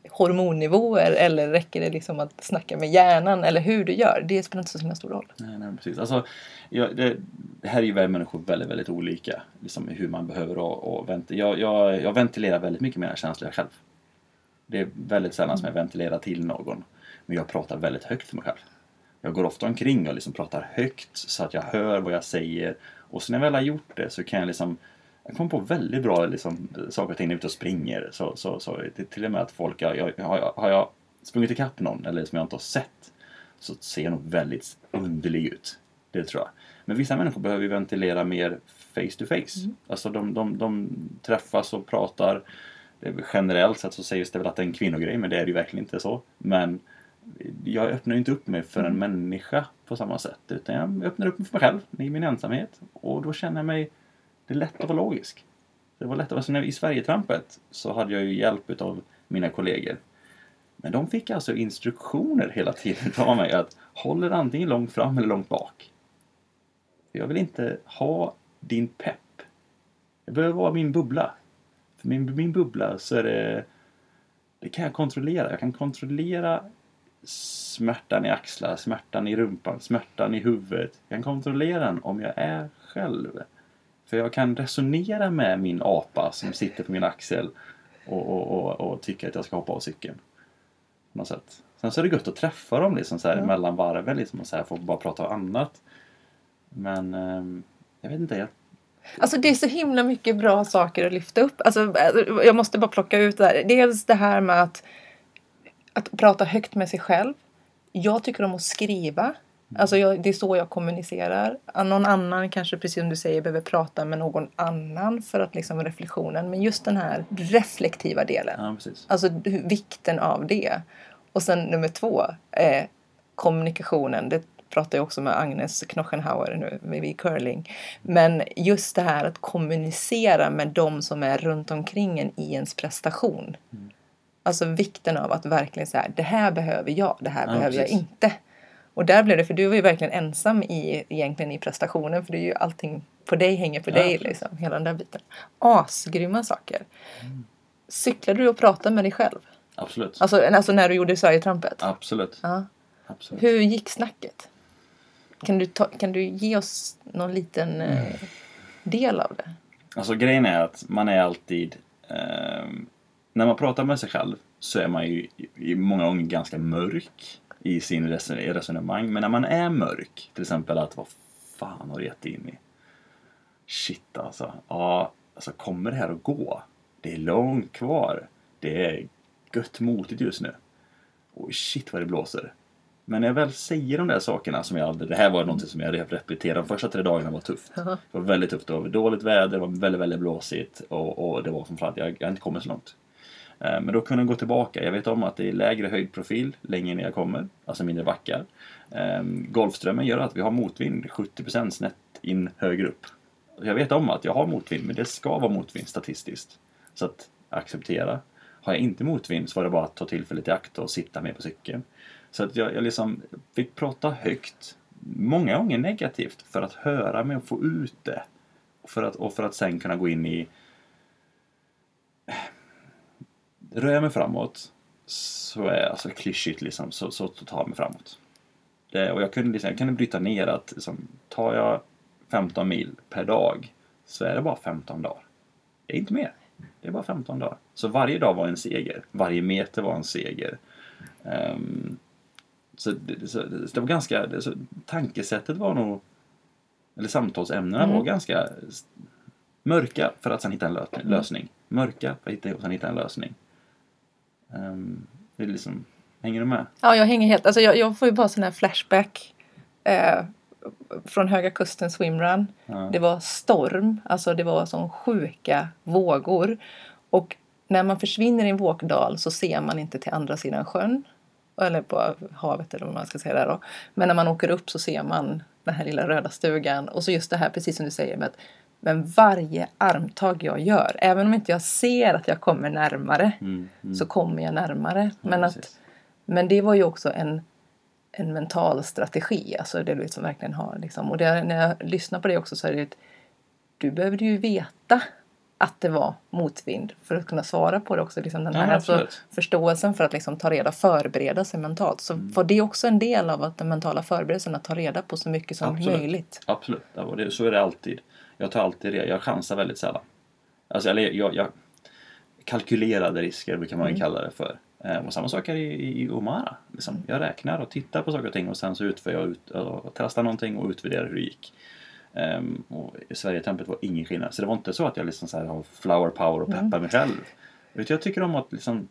hormonnivåer eller räcker det liksom att snacka med hjärnan eller hur du gör? Det spelar inte så himla stor roll. Nej, nej precis. Alltså, ja, det, det här är ju väldigt människor väldigt, väldigt olika. Liksom hur man behöver och, och vent- jag, jag, jag ventilerar väldigt mycket mina känslor själv. Det är väldigt sällan som jag ventilerar till någon. Men jag pratar väldigt högt för mig själv. Jag går ofta omkring och liksom pratar högt så att jag hör vad jag säger. Och sen när jag väl har gjort det så kan jag liksom jag kommer på väldigt bra liksom, saker och ting när jag är ute och springer. Så, så, så, till, och med att folk, jag, jag, har, jag, har jag sprungit ikapp någon eller som jag inte har sett så ser jag nog väldigt underlig ut. Det tror jag. Men vissa människor behöver ju ventilera mer face to face. Alltså de, de, de träffas och pratar. Generellt sett så sägs det väl att det är en kvinnogrej men det är det ju verkligen inte så. Men jag öppnar ju inte upp mig för en människa på samma sätt. Utan jag öppnar upp mig för mig själv i min ensamhet. Och då känner jag mig... Det är lätt att vara logisk. Det var lätt. Alltså när, I Sverigetrampet så hade jag ju hjälp av mina kollegor. Men de fick alltså instruktioner hela tiden av mig att håll er antingen långt fram eller långt bak. Jag vill inte ha din pepp. Jag behöver vara min bubbla. För min, min bubbla så är det... Det kan jag kontrollera. Jag kan kontrollera smärtan i axlar, smärtan i rumpan, smärtan i huvudet. Jag kan kontrollera den om jag är själv. För jag kan resonera med min apa som sitter på min axel och, och, och, och tycker att jag ska hoppa av cykeln. På något sätt. Sen så är det gött att träffa dem liksom så här Ja. mellan varven liksom och så här få bara prata om annat. Men ehm, jag vet inte. Jag, Alltså det är så himla mycket bra saker att lyfta upp. Alltså, jag måste bara plocka ut det här. Dels det här med att, att prata högt med sig själv. Jag tycker om att skriva. Alltså jag, det är så jag kommunicerar. Någon annan kanske, precis som du säger, behöver prata med någon annan för att liksom reflektionen. Men just den här reflektiva delen. Ja, precis. Alltså vikten av det. Och sen nummer två, eh, kommunikationen. Det pratar jag också med Agnes Knochenhauer nu vid curling. Men just det här att kommunicera med de som är runt omkring en i ens prestation. Alltså vikten av att verkligen säga det här behöver jag, det här Ja, behöver jag precis. inte. Och där blev det, för du var ju verkligen ensam i, egentligen i prestationen för det är ju allting på dig hänger på Ja, dig liksom, hela den där biten. Asgrymma saker. Cyklade du och pratade med dig själv? Absolut. Alltså, alltså när du gjorde Sverigetrampet? Absolut. Ja. Absolut. Hur gick snacket? Kan du, ta, kan du ge oss någon liten eh, del av det? Alltså grejen är att man är alltid... ehm, när man pratar med sig själv så är man ju i- i många gånger ganska mörk i sin resonemang. Men när man är mörk, till exempel att vad fan har du gett in i? Shit alltså. Ja, alltså kommer det här att gå? Det är långt kvar. Det är gött motigt just nu. Oj shit vad det blåser. Men när jag väl säger de där sakerna som jag aldrig... Det här var någonting som jag repeterade. De första tre dagarna var tufft. Det var väldigt tufft. Det var dåligt väder, det var väldigt, väldigt blåsigt och, och det var framförallt, jag, jag har inte kommit så långt. Eh, men då kunde jag gå tillbaka. Jag vet om att det är lägre höjdprofil längre ner jag kommer, alltså mindre backar. Ehm, Golfströmmen gör att vi har motvind 70% snett in högre upp. Jag vet om att jag har motvind, men det ska vara motvind statistiskt. Så att acceptera. Har jag inte motvind så var det bara att ta tillfället i akt och sitta med på cykeln. Så att jag, jag liksom fick prata högt, många gånger negativt, för att höra mig och få ut det. Och för att, och för att sen kunna gå in i... Rör jag mig framåt så är alltså klyschigt liksom, så, så tar jag mig framåt. Det, och jag kunde, liksom, jag kunde bryta ner att liksom, tar jag 15 mil per dag så är det bara 15 dagar. Det är inte mer. Det är bara 15 dagar. Så varje dag var en seger. Varje meter var en seger. Ehm, så, det, så det var ganska... Det, så, tankesättet var nog... Eller samtalsämnena Mm. var ganska mörka för att sen hitta en lö- lösning. Mörka för att hitta, sen hitta en lösning. Ehm, det är liksom... Hänger du med? Ja, jag hänger helt... Alltså jag, jag får ju bara sån här flashback eh, från Höga Kusten swimrun. Ja. Det var storm, alltså det var som sjuka vågor. Och när man försvinner i en vågdal så ser man inte till andra sidan sjön. Eller på havet eller vad man ska säga där då. Men när man åker upp så ser man den här lilla röda stugan. Och så just det här, precis som du säger med att men varje armtag jag gör, även om inte jag ser att jag kommer närmare, Mm, mm. så kommer jag närmare. Ja, Men, att, men det var ju också en, en mental strategi, alltså det du liksom verkligen har. Liksom. Och det, när jag lyssnar på det också så är det att du behövde ju veta att det var motvind för att kunna svara på det också. Liksom den Ja, här men alltså, förståelsen för att liksom ta reda förbereda sig mentalt. Så Mm. var det också en del av att den mentala förberedelsen, att ta reda på så mycket som Absolut. möjligt. Absolut, Ja, och det, så är det alltid. Jag tar alltid det. Jag chansar väldigt sällan. Alltså, eller jag, jag kalkylerade risker brukar man ju kalla det för. Eh, och samma sak är i, i Omara. Liksom. Jag räknar och tittar på saker och ting och sen så utför jag ut, och testar någonting och utvärderar hur det gick. Um, och i Sverige-tempet var ingen skillnad. Så det var inte så att jag liksom så här har flower power och peppar mig själv. Utan jag tycker om att liksom,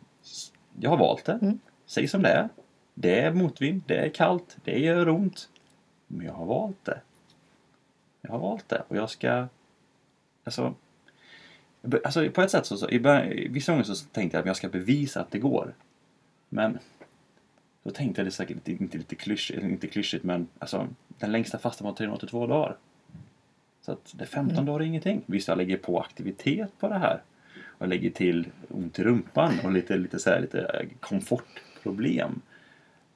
jag har valt det. Mm. Säg som det är. Det är motvind, det är kallt, det gör ont. Men jag har valt det. Jag har valt det och jag ska... Alltså, alltså på ett sätt så, så i början, vissa gånger så tänkte jag att jag ska bevisa att det går. Men då tänkte jag det säkert inte, lite klyschigt, inte klyschigt men alltså den längsta fastan var 382 dagar. Så att det 15 dagar är ingenting. Visst, jag lägger på aktivitet på det här. Och lägger till ont i rumpan och lite, lite, så här, lite eh, komfortproblem.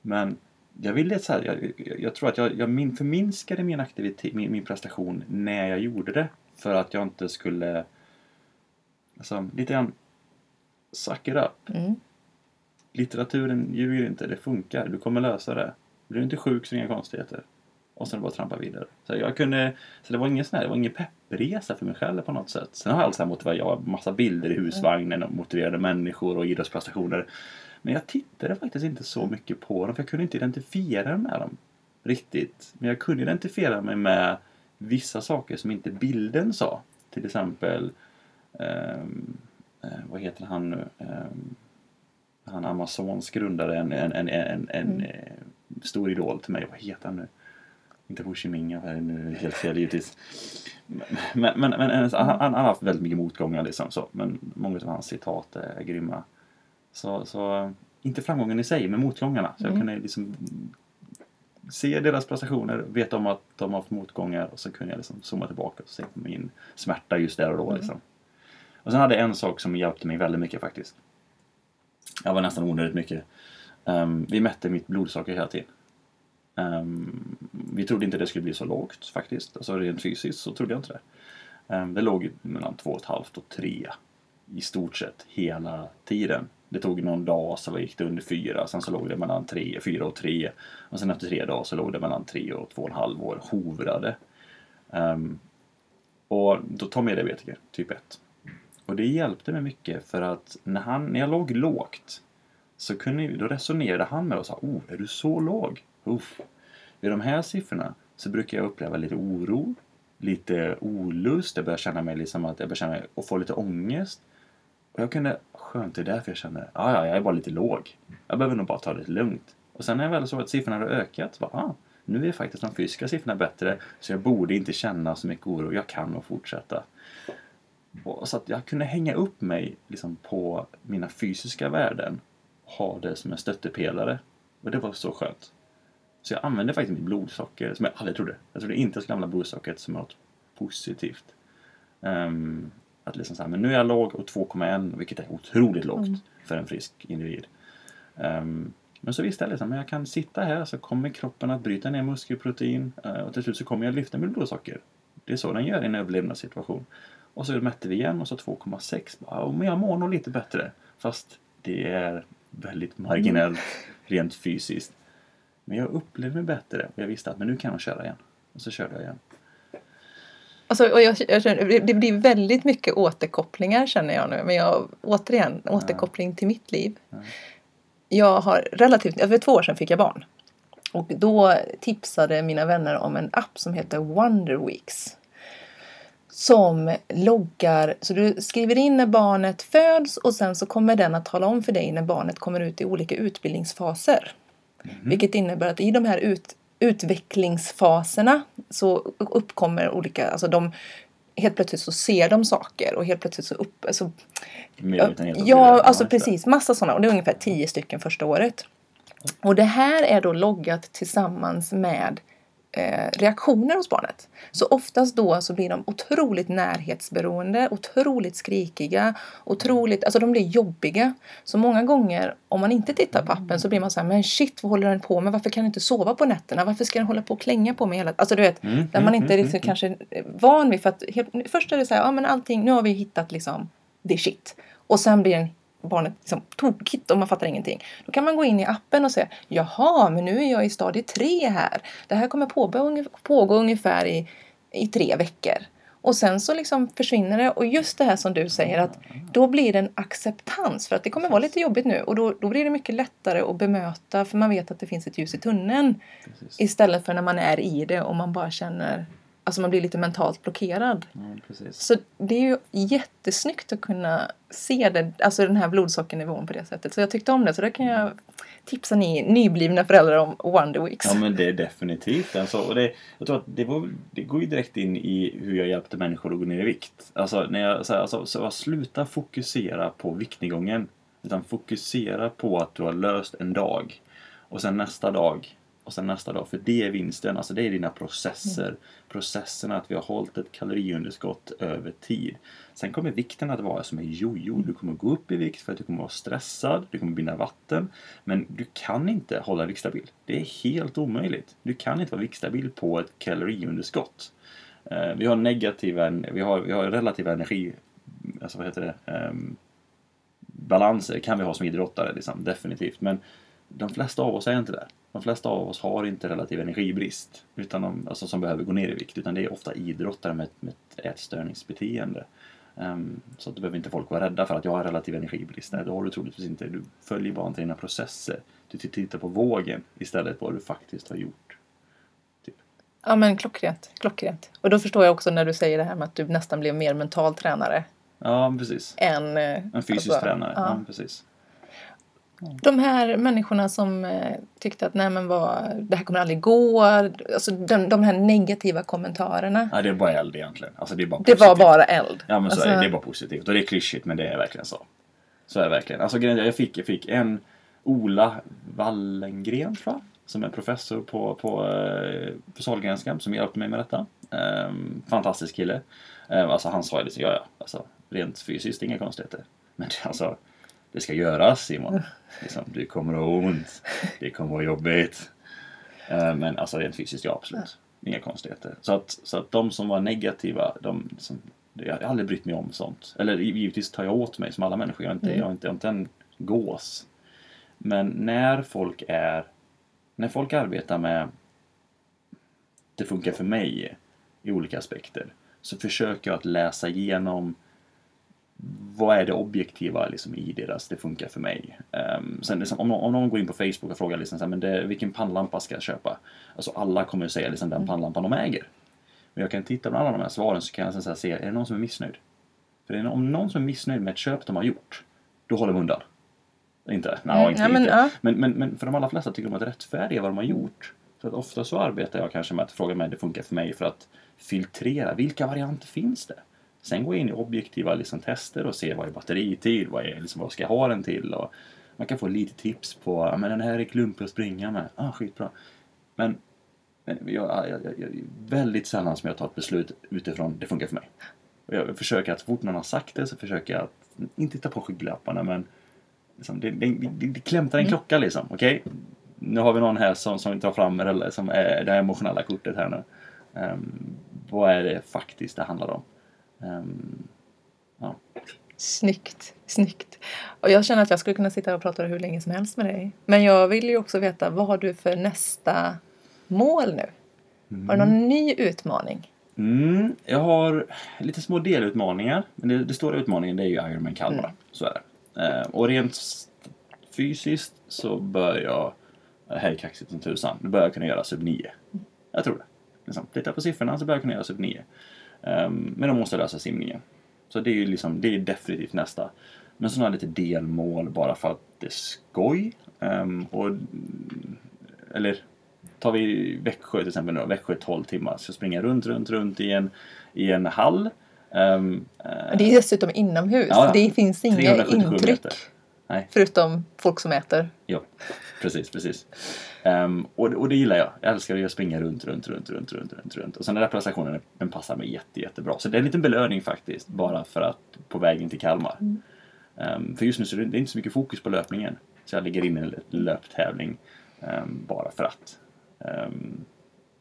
Men jag vill det så här, jag, jag, jag tror att jag, jag min, förminskade min aktivitet, min, min prestation när jag gjorde det. För att jag inte skulle, alltså lite grann, suck it up. Mm. Litteraturen ljuger inte, det funkar, du kommer lösa det. Blir du inte sjuk så inga konstigheter. Och sen bara trampa vidare. Så jag kunde, så det var ingen sån här, det var ingen peppresa för mig själv på något sätt. Sen har jag alltid motiverat, jag har massa bilder i husvagnen och motiverade människor och idrottsprestationer. Men jag tittade faktiskt inte så mycket på dem för jag kunde inte identifiera mig med dem riktigt. Men jag kunde identifiera mig med vissa saker som inte bilden sa. Till exempel, eh, vad heter han nu? Ehm, han Amazons grundare, en, en, en, en, en Mm. eh, stor idol till mig. Vad heter han nu? Inte Ho Chi Minh, jag är nu helt fel givetvis. Men, men, men en- han, han har haft väldigt mycket motgångar liksom så. Men många av hans citat är grymma. Så, så inte framgången i sig, men motgångarna. Så jag Mm. kunde liksom se deras prestationer, veta om att de har haft motgångar och så kunde jag liksom zooma tillbaka och se på min smärta just där och då. Mm. Liksom. Och sen hade jag en sak som hjälpte mig väldigt mycket faktiskt. Jag var nästan onödigt mycket. Ehm, vi mätte mitt blodsocker hela tiden. Ehm, vi trodde inte det skulle bli så lågt faktiskt. Alltså rent fysiskt så trodde jag inte det. Ehm, det låg mellan 2,5 och 3 i stort sett hela tiden. Det tog någon dag så gick det under fyra, sen så låg det mellan 3, 4 och tre. Och sen efter tre dagar så låg det mellan tre och 2,5 år hovrade. Um, och då tar med diabetiker, typ 1. Och det hjälpte mig mycket för att när, han, när jag låg lågt så kunde, då resonerade han med och sa Oh, är du så låg? Uff. Vid de här siffrorna så brukar jag uppleva lite oro, lite olust, jag börjar känna mig liksom att jag börjar känna mig och få lite ångest. Och jag kunde, skönt det är därför jag känner, ja ja, jag är bara lite låg. Jag behöver nog bara ta det lite lugnt. Och sen när jag väl såg att siffrorna hade ökat, så bara, ah, nu är faktiskt de fysiska siffrorna bättre så jag borde inte känna så mycket oro, jag kan nog fortsätta. Och så att jag kunde hänga upp mig liksom, på mina fysiska värden och ha det som en stöttepelare. Och det var så skönt. Så jag använde faktiskt mitt blodsocker som jag aldrig trodde. Jag trodde inte jag skulle använda blodsockret som något positivt. Um, att liksom så här, men nu är jag låg och 2,1 vilket är otroligt lågt Mm. för en frisk individ. Ehm, men så visste jag liksom, men jag kan sitta här så kommer kroppen att bryta ner muskelprotein eh, och till slut så kommer jag lyfta mitt blodsocker. Det är så den gör i en överlevnadssituation. Och så mätte vi igen och så 2,6. Bara, "Ja, Men jag mår nog lite bättre. Fast det är väldigt marginellt rent fysiskt. Men jag upplevde mig bättre och jag visste att men nu kan jag köra igen. Och så körde jag igen. Alltså, och jag, jag känner, det- blir väldigt mycket återkopplingar känner jag nu. Men jag, återigen, återkoppling till mitt liv. Ja. Jag har relativt, för två år sedan fick jag barn. Och då tipsade mina vänner om en app som heter Wonder Weeks. Som loggar, så du skriver in när barnet föds och sen så kommer den att tala om för dig när barnet kommer ut i olika utbildningsfaser. Vilket innebär att i de här ut, utvecklingsfaserna så uppkommer olika, alltså de helt plötsligt så ser de saker och helt plötsligt så upp, alltså, så Ja, alltså just det. precis. Massa sådana. Och det är ungefär tio stycken första året. Och det här är då loggat tillsammans med eh, reaktioner hos barnet. Så oftast då så blir de otroligt närhetsberoende, otroligt skrikiga, otroligt, alltså de blir jobbiga. Så många gånger om man inte tittar på appen så blir man så här, men shit vad håller den på med? Varför kan den inte sova på nätterna? Varför ska den hålla på och klänga på mig hela Alltså du vet, Mm, där man mm, inte är mm, liksom mm. kanske van vid för att helt, först är det så här, ja men allting, nu har vi hittat liksom det shit. Och sen blir den, barnet liksom tokigt och man fattar ingenting. Då kan man gå in i appen och säga Jaha, men nu är jag i stadie 3 här. Det här kommer pågå, pågå ungefär i, i tre veckor. Och sen så liksom försvinner det och just det här som du säger att då blir det en acceptans för att det kommer vara lite jobbigt nu och då, då blir det mycket lättare att bemöta för man vet att det finns ett ljus i tunneln Precis. istället för när man är i det och man bara känner Alltså man blir lite mentalt blockerad. Ja. Så det är ju jättesnyggt att kunna se det, alltså den här blodsockernivån på det sättet. Så jag tyckte om det. Så det kan jag tipsa ni nyblivna föräldrar om Wonder Weeks. Ja men det är definitivt alltså, och det, Jag tror att det, var, det går ju direkt in i hur jag hjälpte människor att gå ner i vikt. Alltså, när jag, så här, alltså, så sluta fokusera på viktnedgången. Utan fokusera på att du har löst en dag. Och sen nästa dag. Och sen nästa dag. För det är vinsten. Alltså det är dina processer. Processerna att vi har hållit ett kaloriunderskott över tid. Sen kommer vikten att vara som en jojo. Du kommer gå upp i vikt för att du kommer vara stressad. Du kommer binda vatten. Men du kan inte hålla viktstabil. Det är helt omöjligt. Du kan inte vara viktstabil på ett kaloriunderskott. Eh, vi har negativa, vi har, vi har relativa energi, alltså vad heter det, um, balanser kan vi ha som idrottare liksom, definitivt. Men de flesta av oss är inte där. De flesta av oss har inte relativ energibrist utan de, alltså, som behöver gå ner i vikt. Utan det är ofta idrottare med, med ett ätstörningsbeteende. Ehm, så att då behöver inte folk vara rädda för att jag har relativ energibrist. Nej, det har du troligtvis inte. Du följer bara inte dina processer. Du tittar på vågen istället på vad du faktiskt har gjort. Typ. Ja men klockrent, klockrent. Och då förstår jag också när du säger det här med att du nästan blev mer mental tränare Ja, precis. än... eh, En fysisk alltså, tränare. Ja. Ja. precis. De här människorna som eh, tyckte att nej men vad, det här kommer aldrig gå. Alltså de, de här negativa kommentarerna. Ja, det är bara eld egentligen. Alltså, det är bara Det var bara eld. Ja men så Alltså- är det, det är bara positivt. Och det är klyschigt men det är verkligen så. Så är det verkligen. Alltså jag fick, jag fick en Ola Wallengren tror jag. Som är professor på, på, eh, på Sahlgrenska som hjälpte mig med detta. Ehm, fantastisk kille. Ehm, alltså han sa ju liksom, ja ja, alltså, rent fysiskt inga konstigheter. Men alltså, det ska göras Simon. Liksom, du kommer att ha ont. Det kommer att vara jobbigt. Ehm, men alltså rent fysiskt, ja absolut. Inga konstigheter. Så att, så att de som var negativa, de som, jag har aldrig brytt mig om sånt. Eller givetvis tar jag åt mig som alla människor. Jag är inte, Mm. jag är inte, jag är inte en gås. Men när folk är när folk arbetar med det funkar för mig i olika aspekter så försöker jag att läsa igenom vad är det objektiva liksom, i deras det funkar för mig. Um, sen liksom, om, någon, om någon går in på Facebook och frågar liksom, så här, men det, vilken pannlampa ska jag köpa? Alltså alla kommer att säga liksom, den pannlampan de äger. Men jag kan titta på alla de här svaren så kan jag sen så här, se, är det någon som är missnöjd? För är om någon som är missnöjd med ett köp de har gjort, då håller de undan. Inte? Nej, Mm, inte, ja, men, inte. ja. Men, men, men för de allra flesta tycker de att rättfärdiga vad de har gjort. Så att ofta så arbetar jag kanske med att fråga mig det funkar för mig för att filtrera vilka varianter finns det? Sen jag in i objektiva liksom, tester och ser vad är batteritid, vad, är, liksom, vad ska jag ha den till? Och man kan få lite tips på, ja men den här är klumpig att springa med. Ah, skitbra. Men men jag, jag, jag, jag, väldigt sällan som jag tar ett beslut utifrån det funkar för mig. Och jag försöker att så fort någon har sagt det så försöker jag att inte ta på skygglapparna men liksom, det, det, det, det klämtar en klocka liksom. Okej? Nu har vi någon här som, som tar fram som är det emotionella kortet här nu. Ehm, vad är det faktiskt det handlar om? Ehm, ja. Snyggt, snyggt. Och jag känner att jag skulle kunna sitta och prata hur länge som helst med dig. Men jag vill ju också veta, vad har du för nästa mål nu? Har du någon ny utmaning? Mm, jag har lite små delutmaningar. Men det, det stora utmaningen det är ju Ironman Kalmar. Mm. Så är det. Eh, och rent fysiskt så bör jag, det här är kaxigt som tusan, nu bör jag kunna göra sub 9. Jag tror det. Liksom, titta på siffrorna så bör jag kunna göra sub 9. Um, men då måste lösa simningen. Så det är ju liksom, det är definitivt nästa. Men så har jag lite delmål bara för att det är skoj. Ehm, och, eller tar vi Växjö till exempel nu Växjö 12 timmar. Så springa runt, runt, runt i en, i en hall. Ehm, eh, Det är dessutom inomhus. Ja. Det finns inga 377 intryck. meter. Nej. Förutom folk som äter. Ja, precis, precis. Ehm, och, och det gillar jag. Jag älskar att springa runt, runt, runt, runt, runt, runt, runt. Och sen den där prestationen, den passar mig jätte, jättebra. Så det är en liten belöning faktiskt, bara för att på vägen till Kalmar. Ehm, för just nu så är det inte så mycket fokus på löpningen. Så jag ligger inne i en löptävling ehm, bara för att.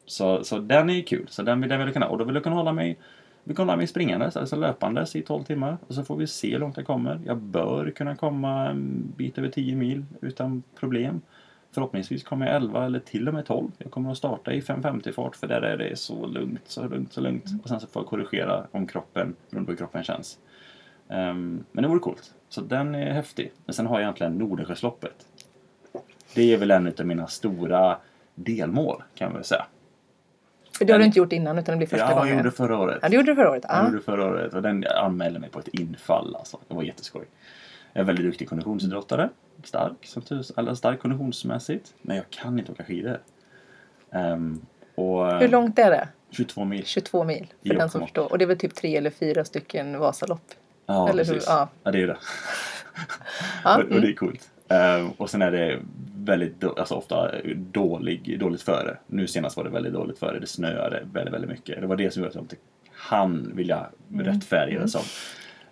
Så, så den är ju kul. Så den vill jag väl kunna, och då vill jag kunna hålla mig vi kan hålla mig springandes, alltså löpandes i 12 timmar. Och så får vi se hur långt jag kommer. Jag bör kunna komma en bit över 10 mil utan problem. Förhoppningsvis kommer jag 11 eller till och med 12. Jag kommer att starta i 5.50 fart för där är det så lugnt, så lugnt, så lugnt. Och sen så får jag korrigera om kroppen, beroende på hur kroppen känns. Ehm, men det vore coolt. Så den är häftig. Men sen har jag egentligen Nordensjösloppet. Det är väl en av mina stora delmål kan man väl säga. För det har du inte gjort innan utan det blir första Ja, jag gången. gjorde förra året. Ja, du gjorde det förra året. Jag Ja. gjorde det förra året och den anmälde mig på ett infall alltså. Det var jätteskoj. Är väldigt duktig konditionsidrottare. Stark, eller stark konditionsmässigt. Men jag kan inte åka skidor. Ehm, och, Hur långt är det? 22 mil. 22 mil. För Jo, den som förstår. Och det är väl typ tre eller fyra stycken Vasalopp. Ja, Eller hur? precis. Ja. Ja. det är det. Ja, och, och det är coolt. Ehm, och sen är det väldigt, då- alltså ofta dålig, dåligt före. Nu senast var det väldigt dåligt före. Det snöade väldigt, väldigt mycket. Det var det som gjorde att jag inte han vilja rättfärdiga det som.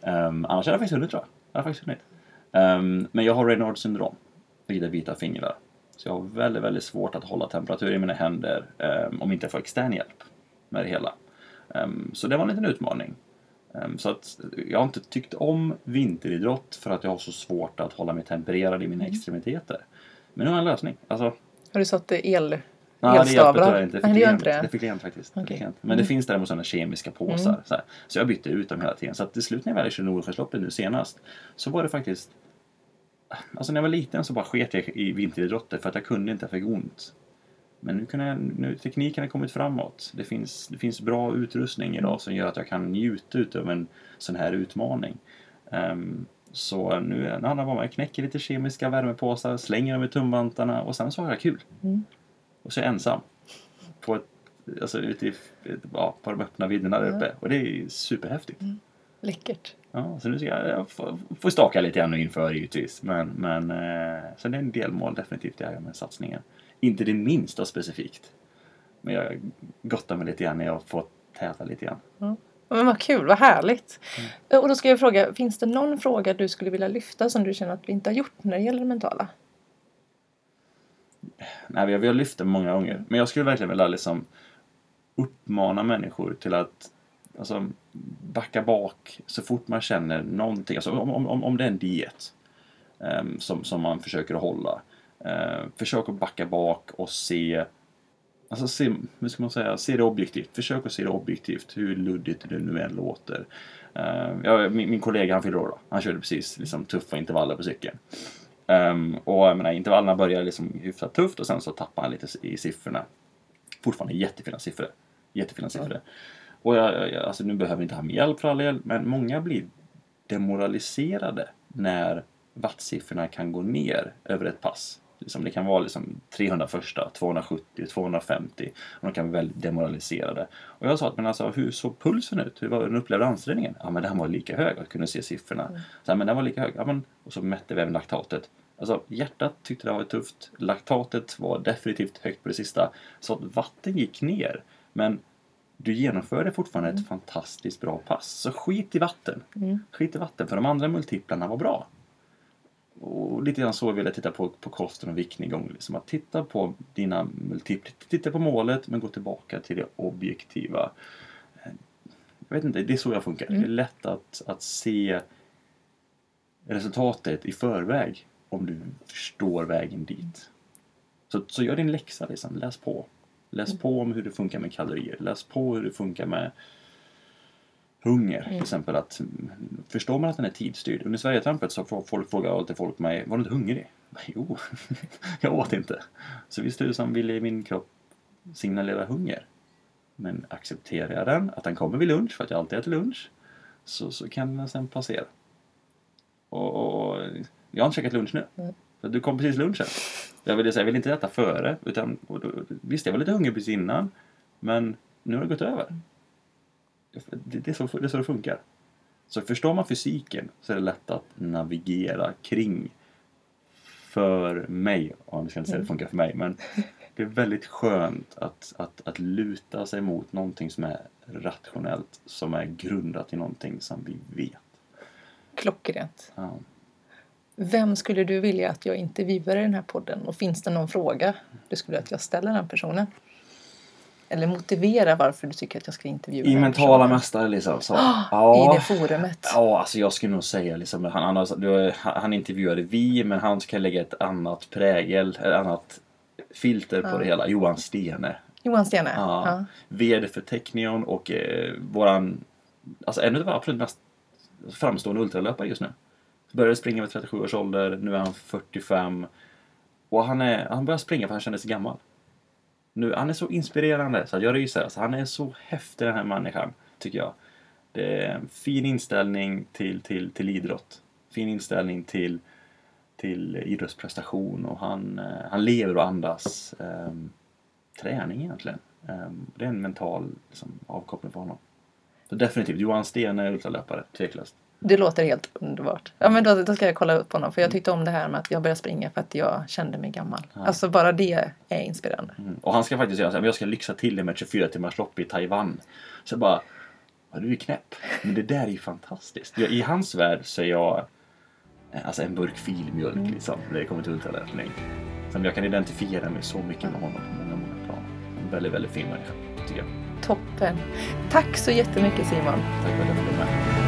Um, annars hade jag faktiskt hunnit tror jag. Jag hade faktiskt hunnit. Ehm, men jag har Raynaud syndrom. Vilket är vita fingrar. Så jag har väldigt, väldigt svårt att hålla temperatur i mina händer ehm, om inte jag får extern hjälp med det hela. Ehm, så det var en liten utmaning. Så att jag har inte tyckt om vinteridrott för att jag har så svårt att hålla mig tempererad i mina extremiteter. Men nu har jag en lösning. Alltså, Har du satt el? Nej, det hjälper elstavlar? tyvärr inte. Det Nej, fick det gör klient. inte det. Det fick klient faktiskt. Det klient. Men det finns däremot sådana kemiska påsar. Mm. Så, så jag bytte ut dem hela tiden. Så att till slut när jag väl körde Nordsjöloppet nu senast så var det faktiskt Alltså när jag var liten så bara sket jag i vinteridrotter för att jag kunde inte, jag fick ont. Men nu, kan jag, nu tekniken har kommit framåt. Det finns, det finns bra utrustning idag som gör att jag kan njuta utav en sån här utmaning. Ehm, så nu handlar det om att jag knäcker lite kemiska värmepåsar, slänger dem i tumvantarna och sen så har jag kul. Mm. Och så är jag ensam. På, ett, alltså, ute i, ja, på de öppna vidderna där uppe. Och det är superhäftigt. Läckert. Ja, så nu ska jag, jag får, får staka lite grann inför givetvis. Men, men eh, så det är en delmål definitivt jag gör med satsningen. Inte det minsta specifikt. Men jag gottar mig lite grann när jag får täta lite grann. Men vad kul, vad härligt. Och då ska jag fråga, finns det någon fråga du skulle vilja lyfta som du känner att vi inte har gjort när det gäller det mentala? Nej, vi har, vi har lyft det många gånger. Men jag skulle verkligen vilja liksom uppmana människor till att alltså, backa bak så fort man känner någonting. Alltså, om, om, om det är en diet um, som, som man försöker hålla. Uh, försök att backa bak och se Alltså se, hur ska man säga, se det objektivt. Försök att se det objektivt, hur luddigt det nu än låter. Uh, ja, min, min kollega han fyller år då. Han körde precis liksom, tuffa intervaller på cykeln. Um, och jag menar, intervallerna börjar liksom hyfsat tufft och sen så tappar han lite i siffrorna. Fortfarande jättefina siffror. Jättefina siffror. Och jag, jag, alltså nu behöver inte han med hjälp för all del, men många blir demoraliserade när wattsiffrorna kan gå ner över ett pass. Liksom, det kan vara liksom 300 första, 270, 250 och de kan bli väldigt demoraliserade. Och jag sa att men alltså, hur såg pulsen ut? Hur var den upplevda ansträngningen? Ja men den var lika hög, jag kunde se siffrorna. Så här, men den var lika hög. Ja, men, och så mätte vi även laktatet. Alltså hjärtat tyckte det var tufft. Laktatet var definitivt högt på det sista. Så att vatten gick ner. Men du genomförde fortfarande ett fantastiskt bra pass. Så skit i vatten. Skit i vatten, för de andra multiplarna var bra. Och lite grann så vill jag titta på, på kosten och viktning gång. Liksom att titta på dina multiplar. Titta på målet men gå tillbaka till det objektiva. Eh, Jag vet inte, det är så jag funkar. Det är lätt att, att se resultatet i förväg om du förstår vägen dit. Så, så gör din läxa liksom. Läs på. Läs på om hur det funkar med kalorier. Läs på hur det funkar med hunger. Till exempel att mm, förstår man att den är tidsstyrd. Under Sverigetrampet så får folk fråga alltid folk mig, var du inte hungrig? Jo, jag åt inte. Så visst tusan ville min kropp signalera hunger. Men accepterar jag den, att den kommer vid lunch, för att jag alltid äter lunch, så, så kan den sen passera. Och, och jag har inte käkat lunch nu. För du kom precis lunchen. Jag vill, säga, jag vill inte äta före. Utan, och då, visst, jag var lite hungrig precis innan. Men nu har det gått över. Det, det, är så, det är så det funkar. Så förstår man fysiken så är det lätt att navigera kring för mig, och nu ska jag inte säga det funkar för mig, men det är väldigt skönt att, att, att luta sig mot någonting som är rationellt, som är grundat i någonting som vi vet. Klockrent. Ja. Vem skulle du vilja att jag intervjuar i den här podden? Och finns det någon fråga du skulle vilja att jag ställer den personen? Eller motivera varför du tycker att jag ska intervjua I den mentala personen. mästare liksom. Så. I det forumet. Ja, alltså jag skulle nog säga liksom, han, han, han intervjuade vi, men han ska lägga ett annat prägel, ett annat filter på det hela. Johan Stene. Johan Stene. Ja. Ja. VD för Technion och eh, våran, alltså en av våra absolut mest framstående ultralöpare just nu. Började springa vid 37 års ålder, nu är han 45. Och han, är, han började springa för han kände sig gammal. Nu, han är så inspirerande så jag ryser. Alltså, han är så häftig den här människan, tycker jag. Det är en fin inställning till, till, till idrott. Fin inställning till, till idrottsprestation och han, eh, han lever och andas ehm, träning egentligen. Ehm, det är en mental liksom, avkoppling för honom. Så definitivt, Johan Sten är ultralöpare, tveklöst. Det låter helt underbart. Ja, men då, då ska jag kolla upp honom. För jag tyckte om det här med att jag började springa för att jag kände mig gammal. Alltså bara det är inspirerande. Mm. Och han ska faktiskt göra så här, jag ska lyxa till det med ett 24 timmars lopp i Taiwan. Så jag bara, ja, du är knäpp. Men det där är ju fantastiskt. Jag, I hans värld så är jag eh, alltså en burk filmjölk liksom, när det kommer till ultralöpning. Som jag kan identifiera mig så mycket med honom på många, många plan. En väldigt, väldigt fin människa, tycker jag. Toppen. Tack så jättemycket Simon. Tack för att jag fick vara med.